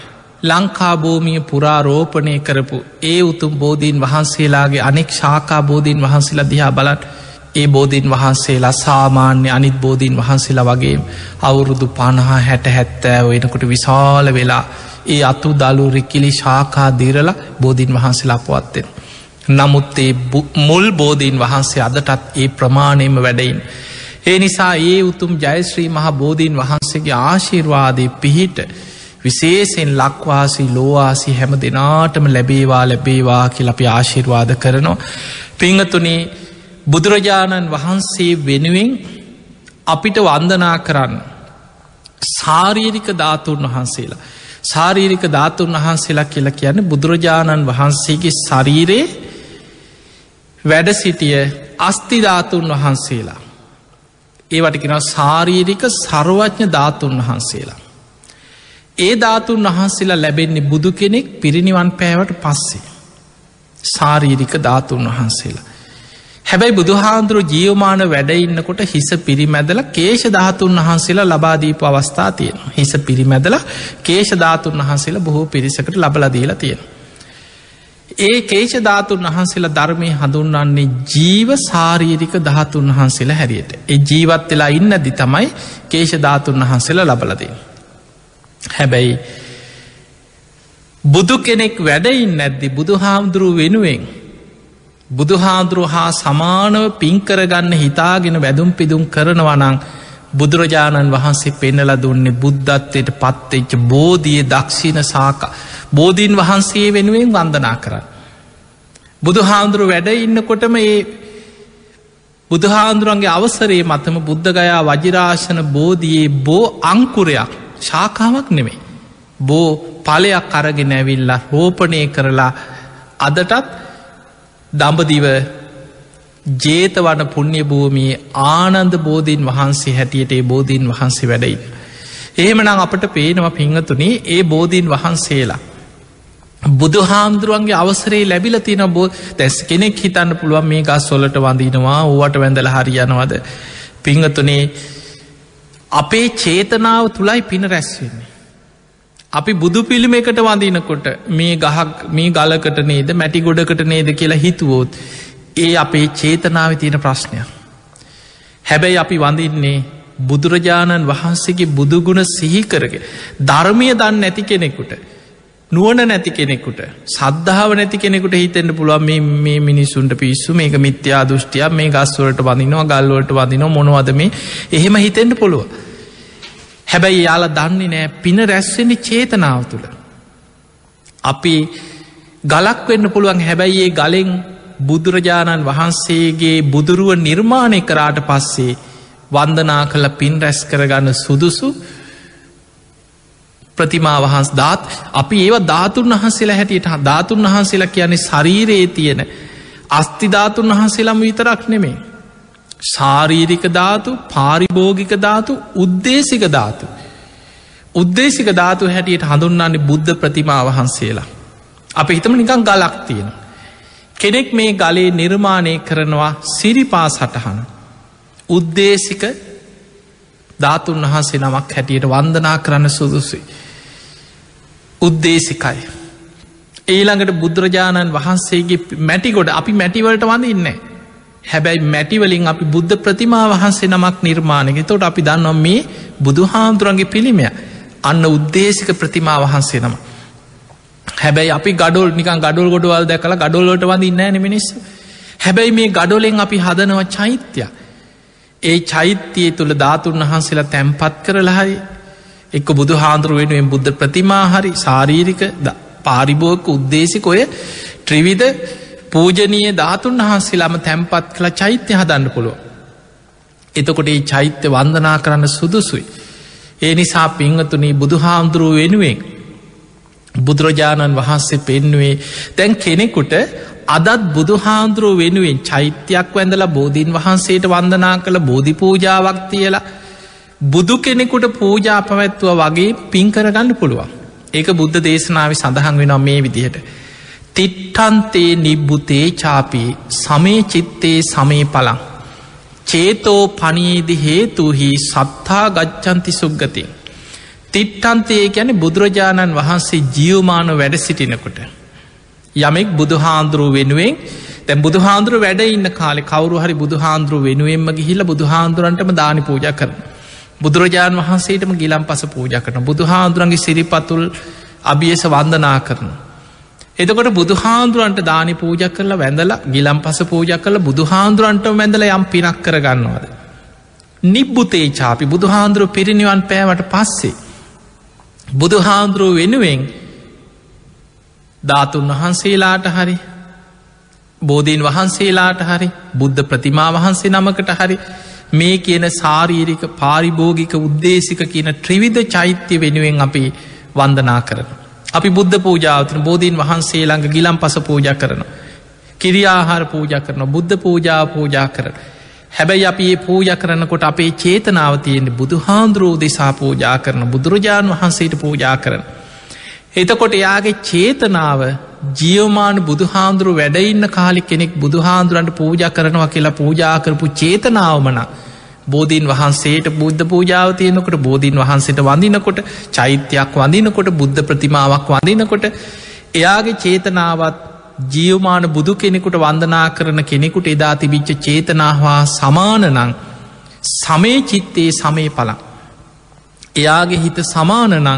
ලංකාභූමිය පුරාරෝපණය කරපු ඒ උතුම් බෝධීන් වහන්සේලාගේ අනෙක් ශාකා බෝධීන් වහන්සේලා දිහා බලට ඒ බෝධීන් වහන්සේලා සාමාන්‍ය අනිත් බෝධීන් වහන්සේලා වගේ අවුරුදු පණහා හැට හැත්තෑ එනකොට විශාල වෙලා ඒ අතු දලු රිකිලි ශාකා දීරල බෝධීන් වහන්සේලා පවත්තෙන්. නමුත් ඒ මුල් බෝධීන් වහන්සේ අදටත් ඒ ප්‍රමාණයම වැඩයින්. ඒ නිසා ඒ උතුම් ජයශ්‍රී මහ බෝධීන් වහන්සේගේ ආශිර්වාදය පිහිට විශේසෙන් ලක්වාසි ලෝවාසි හැම දෙනාටම ලැබේවා ලැබේවා කියල අපි ආශිර්වාද කරනවා. පිංහතුනේ බුදුරජාණන් වහන්සේ වෙනුවෙන් අපිට වන්දනා කරන්න. සාරීරික ධාතුන් වහන්සේලා. සාරීරික ධාතුන් වහන්සේලා කියලා කියන්න බුදුරජාණන් වහන්සේගේ ශරීරයේ වැඩ සිටිය අස්තිධාතුන් වහන්සේලා. ඒවට කෙන සාරීරික සර්වඥ ධාතුන් වහන්සේලා. ඒ ධාතුන් වහන්සේලා ලැබෙන්නේ බුදු කෙනෙක් පිරිනිවන් පෑවට පස්සේ. සාරීරික ධාතුන් වහන්සේලා. හැබැයි බුදුහාන්දුරු ජියවමාන වැඩඉන්නකොට හිස පිරිමැදල කේෂ ධාතුන් වහන්සේලා ලබාදීපු අවස්ථා තියෙන. හිස පිරිමැදල කේෂ ධාතුන් වහන්සේලා බොහෝ පිරිසකට ලබලදීලා තියෙන. ඒ කේෂ ධාතුන් වහන්සේලා ධර්මය හඳුන්වන්නේ ජීව සාරීරික ධාතුන් වහන්සේලා හැරියට. ඒ ජීවත් වෙලා ඉන්නදි තමයි කේෂ ධාතුන් වහන්සේලා ලබලදී. හැබැයි බුදු කෙනෙක් වැඩයින් නැද්දි බුදු හාමුදුරුව වෙනුවෙන් බුදුහාදුරු හා සමානව පින්කරගන්න හිතාගෙන වැදුම් පිදුම් කරනවනං බුදුරජාණන් වහන්සේ පෙන්නල දුන්නේ බුද්ධත්වයට පත්තෙච්ච බෝධිය දක්ෂිණ සාක බෝධීන් වහන්සේ වෙනුවෙන් වන්දනා කරන්න. බුදුහාන්දුරු වැඩ ඉන්නකොටම ඒ බුදුහාන්දුරුවන්ගේ අවසරේ මතම බුද්ධගයා වජිරාශන බෝධයේ බෝ අංකුරයක් ශාකාවක් නෙමේ. බෝ පලයක් අරගෙන ඇවිල්ලා රෝපණය කරලා අදටත් දඹදිව ජේතවන පුුණ්්‍ය භූමියයේ ආනන්ද බෝධීන් වහන්සේ හැටියට ඒ බෝධීන් වහන්සේ වැඩයින්. එහෙමනම් අපට පේනවා පිංහතුනේ ඒ බෝධීන් වහන්සේලා. බුදු හාමුදුරුවන්ගේ අවසරේ ලැබිල තින බෝ තැස් කෙනෙක් හිතන්න පුළුවන් මේ ගස් සොලට වඳීනවා ඕවට වැඳල හරියනවද පිංහතුනේ අපේ චේතනාව තුළයි පින රැස්වෙන්නේ. අපි බුදු පිළිම එකට වඳනකොට මේ ගහක් මේ ගලකට නේද මැටි ගොඩකට නේද කියලා හිතුවෝත් ඒ අපේ චේතනාව තියෙන ප්‍රශ්නය. හැබැයි අපි වඳින්නේ බුදුරජාණන් වහන්සේගේ බුදුගුණ සිහිකරගේ ධර්මය දන්න නැති කෙනෙකුට නුවන නැති කෙනෙකුට සද්ධාව නැති කෙනෙකුට හිතෙන්ට පුළුවන් මේ මිනිස්සුන්ට පිස්සු මේක මිත්‍යා දෘෂ්ටිය මේ ගස්වලට වඳනවා ගල්වලට වදිනවා මොනවද මේ? එහෙම හිතෙන්ට පුළුව හැබැයි යාලා දන්නේ නෑ පින රැස්වෙන්නේ චේතනාව තුළ. අපි ගලක් වෙන්න පුළුවන්. හැබැයි ඒ ගලෙන් බුදුරජාණන් වහන්සේගේ බුදුරුව නිර්මාණය කරාට පස්සේ වන්දනා කළ පින් රැස් කරගන්න සුදුසු ප්‍රතිමා වහන්ස් දාත් අපි ඒව ධාතුන් වහන්සේලා හැටියට ධාතුන් වහන්සේලා කියන්නේ ශරීරයේ තියෙන අස්තිධාතුන් වහන්සේලාම විතරක් නෙමේ ශාරීරික ධාතු පාරිභෝගික ධාතු උද්දේශික ධාතු. උද්දේශික ධාතු හැටියට හඳුන්න්නන්නේ බුද්ධ ප්‍රතිමා වහන්සේලා. අප හිතම නිකං ගලක් තියෙන. කෙනෙක් මේ ගලේ නිර්මාණය කරනවා සිරිපා සටහන. උද්දේශික ධාතුන් වහන්සේ නමක් හැටියට වන්දනා කරන්න සුදුසුයි. උද්දේශිකයි. ඊළඟට බුදුරජාණන් වහන්සේගේ මැටිගොඩ අපි මැටිවලට වඳ ඉන්නේ. හැබැයි මැටිවලින් අපි බුද්ධ ප්‍රතිමා වහන්සේ නමක් නිර්මාණක තොට අපි දන්නම් මේ බුදු හාමුදුරන්ගේ පිළිමය අන්න උද්දේශක ප්‍රතිමා වහන්සේ නම. හැබැයි අපි ගඩොල් නිකන් ගඩොල් ගොඩවල් දැකල ගඩොල්ලට වඳන්න ෑන මිනිස්. හැබැයි මේ ගඩොලෙන් අපි හදනව චෛත්‍යය. ඒ චෛත්‍යය තුළ ධාතුන් වහන්සේලා තැම්පත් කරලහරි එක්ක බුදු හාන්දුරුව වෙනුවෙන් බුද්ධ ප්‍රතිමා හරි සාරීරික පාරිභෝක උද්දේශික ඔය ත්‍රිවිධ පූජනීය ධාතුන් වහන්සේලාම තැම්පත් කළ චෛත්‍ය හදන්න පුළුව. එතකොට ඒ චෛත්‍ය වන්දනා කරන්න සුදුසුයි. ඒ නිසා පිංහතුනී බුදුහාමුදුරුව වෙනුවෙන් බුදුරජාණන් වහන්සේ පෙන්නුවේ තැන් කෙනෙකුට අදත් බුදුහාන්දුරුව වෙනුවෙන් චෛත්‍යයක් වැඳලා බෝධීන් වහන්සේට වන්දනා කළ බෝධි පූජාවක් තියලා බුදු කෙනෙකුට පූජා පැවැත්තුව වගේ පින් කරගන්න පුළුවන්. ඒක බුද්ධ දේශනාව සඳහන් වෙනවා මේ විදිහට. තිට්ටන්තේ නිබ්බුතේ චාපී සමේ චිත්තේ සමේ පලං. චේතෝ පනීදි හේතුහි සත්තා ගච්චන්ති සුග්ගතින් තිට්ටන්තේ ගැන බුදුරජාණන් වහන්සේ ජියවමාන වැඩ සිටිනකොට. යමෙක් බුදුහාන්දුරුව වෙනුවෙන් තැ බුදුහාන්දුර වැඩ ඉන්න කාලෙ කවරු හරි බුදුහාන්දුරුව වෙනුවෙන්ම ගිහිල බුදුහාන්දුරන්ටම දානි පූජ කරන බුදුරජාණන් වහන්සේටම ගිලම් පස පූජ කරන බුදුහාන්දුරන්ගේ සිරිපතුල් අභියස වන්දනා කරන එතකොට බුදුහාන්දුරන්ට දානි පූජ කරලා වැඳලා ගිලම් පස පූජ කළ බුදුහාන්දුරන්ට වැඳල යම් පිනක් කරගන්නවාද. නිබ්බුතේ චාපි බුදුහාන්දුරුව පිරිනිවන් පෑවට පස්සේ. බුදුහාන්දුරුව වෙනුවෙන් ධාතුන් වහන්සේලාට හරි බෝධීන් වහන්සේලාට හරි බුද්ධ ප්‍රතිමා වහන්සේ නමකට හරි මේ කියන සාරීරික පාරිභෝගික උද්දේශික කියන ත්‍රිවිධ චෛත්‍ය වෙනුවෙන් අපි වන්දනා කරන. අපි බුද්ධ පූජාවතින බෝධීන් වහන්සේ ළඟ ගිලම් පස පූජ කරන. කිරියාහාර පූජ කරන බුද්ධ පූජාව පූජා කරන. හැබැයි අපි ඒ පූජ කරනකොට අපේ චේතනාව තියෙන්නේ බුදුහාන්දුරෝ දෙසා පූජා කරන බුදුරජාණන් වහන්සේට පූජා කරන. එතකොට එයාගේ චේතනාව ජියවමාන බුදුහාන්දුරු වැඩඉන්න කාලි කෙනෙක් බුදුහාන්දුරන්ට පූජ කරනවා කියලා පූජා කරපු චේතනාවමන බෝධීන් වහන්සේට බුද්ධ පූජාව තියනකොට බෝධීන් වහන්සේට වඳනකොට චෛත්‍යයක් වඳනකොට බුද්ධ ප්‍රතිමාවක් වඳනකොට එයාගේ චේතනාවත් ජියවමාන බුදු කෙනෙකුට වන්දනා කරන කෙනෙකුට එදා තිබිච්ච චේතනාවා සමානනං සමේ චිත්තේ සමේ පලක් එයාගේ හිත සමානනං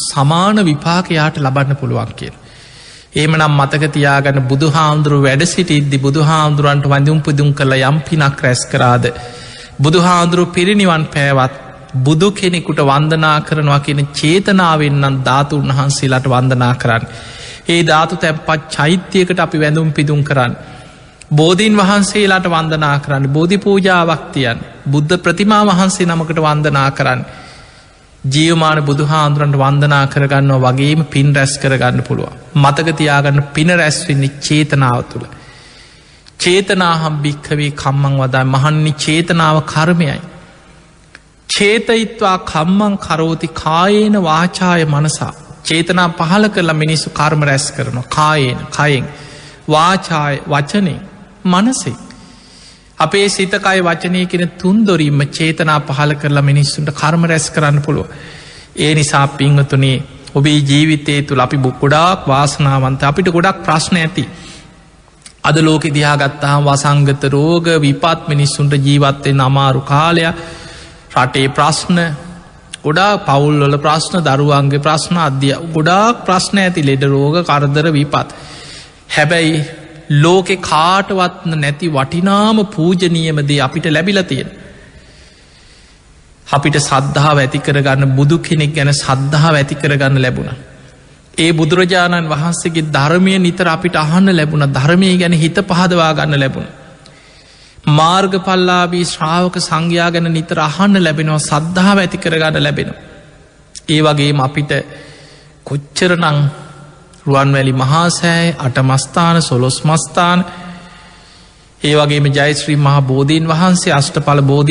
සමාන විපාකයාට ලබන්න පුළුවන් කියල. ඒමනම් මතක තියාගන්න බුදුහාන්දුරුව වැඩ සිටිද්දි බුදුහාන්දුරුවන්ට වඳුම් පුදුම් කළ යම් පිනක් රැස් කරාද. බුදුහාන්දුරුව පිරිනිවන් පෑවත් බුදු කෙනෙකුට වන්දනා කරනවා කියන චේතනාවෙන්නම් ධාතු උන්වහන්සේලාට වන්දනා කරන්න. ඒ ධාතු තැපත් චෛත්‍යයකට අපි වැඳුම් පිදුම් කරන්න. බෝධීන් වහන්සේලාට වන්දනා කරන්න බෝධි පූජාවක්තියන් බුද්ධ ප්‍රතිමා වහන්සේ නමකට වන්දනා කරන්න. ජියවමාන බුදුහාන්දුරන්ට වන්දනා කරගන්නවා වගේම පින් රැස් කරගන්න පුළුව. මතකතියාගන්න පින රැස්වෙන්නේ චේතනාව තුළ. චේතනාහම් භික්කවේ කම්මං වදා මහන්නේ චේතනාව කර්මයයි. චේතයිත්වා කම්මං කරෝති කායේන වාචාය මනසා. චේතනා පහල කරලා මිනිස්සු කර්ම රැස් කරනවා කායේන කයෙන් වාචාය වචනේ මනසේ. අපේ සිතකයි වචනය කෙන තුන්දොරීම චේතනා පහල කරලා මිනිස්සුන්ට කර්ම රැස් කරන්න පුළුව. ඒ නිසා පිංහතුනේ ඔබේ ජීවිතය තුළ අපි බුක්ගොඩාක් වාසනාවන්ත අපිට ගොඩක් ප්‍රශ්න ඇති. අද ලෝකෙ දිහාගත්තාහම් වසංගත රෝග විපත් මිනිස්සුන්ට ජීවත්තය නමාරු කාලය රටේ ප්‍රශ්න ගොඩා පවුල්වල ප්‍රශ්න දරුවන්ගේ ප්‍රශ්න අධ්‍ය ගොඩාක් ප්‍රශ්න ඇති ලෙඩ රෝග කරදර විපත්. හැබැයි ලෝකෙ කාටවත්න නැති වටිනාම පූජනීයමදේ අපිට ලැබිල තියෙන. අපිට සද්ධාව ඇති කරගන්න බුදු කෙනෙක් ගැන සද්ධාව ඇති කරගන්න ලැබුණ. ඒ බුදුරජාණන් වහන්සේගේ ධර්මය නිතර අපිට අහන්න ලැබුණ ධර්මය ගැන හිත පහදවා ගන්න ලැබුණ. මාර්ග පල්ලාබී ශ්‍රාවක සංඝයා ගැන නිතර අහන්න ලැබෙනවා සද්ධාව ඇති කරගන්න ලැබෙන. ඒ වගේම අපිට කොච්චරනං රුවන්වැලි මහාසෑයි අටමස්ථාන සොලොස් මස්ථාන ඒ වගේම ජයිස්ත්‍රී මහා බෝධීන් වහන්සේ අෂ්ට පල බෝධ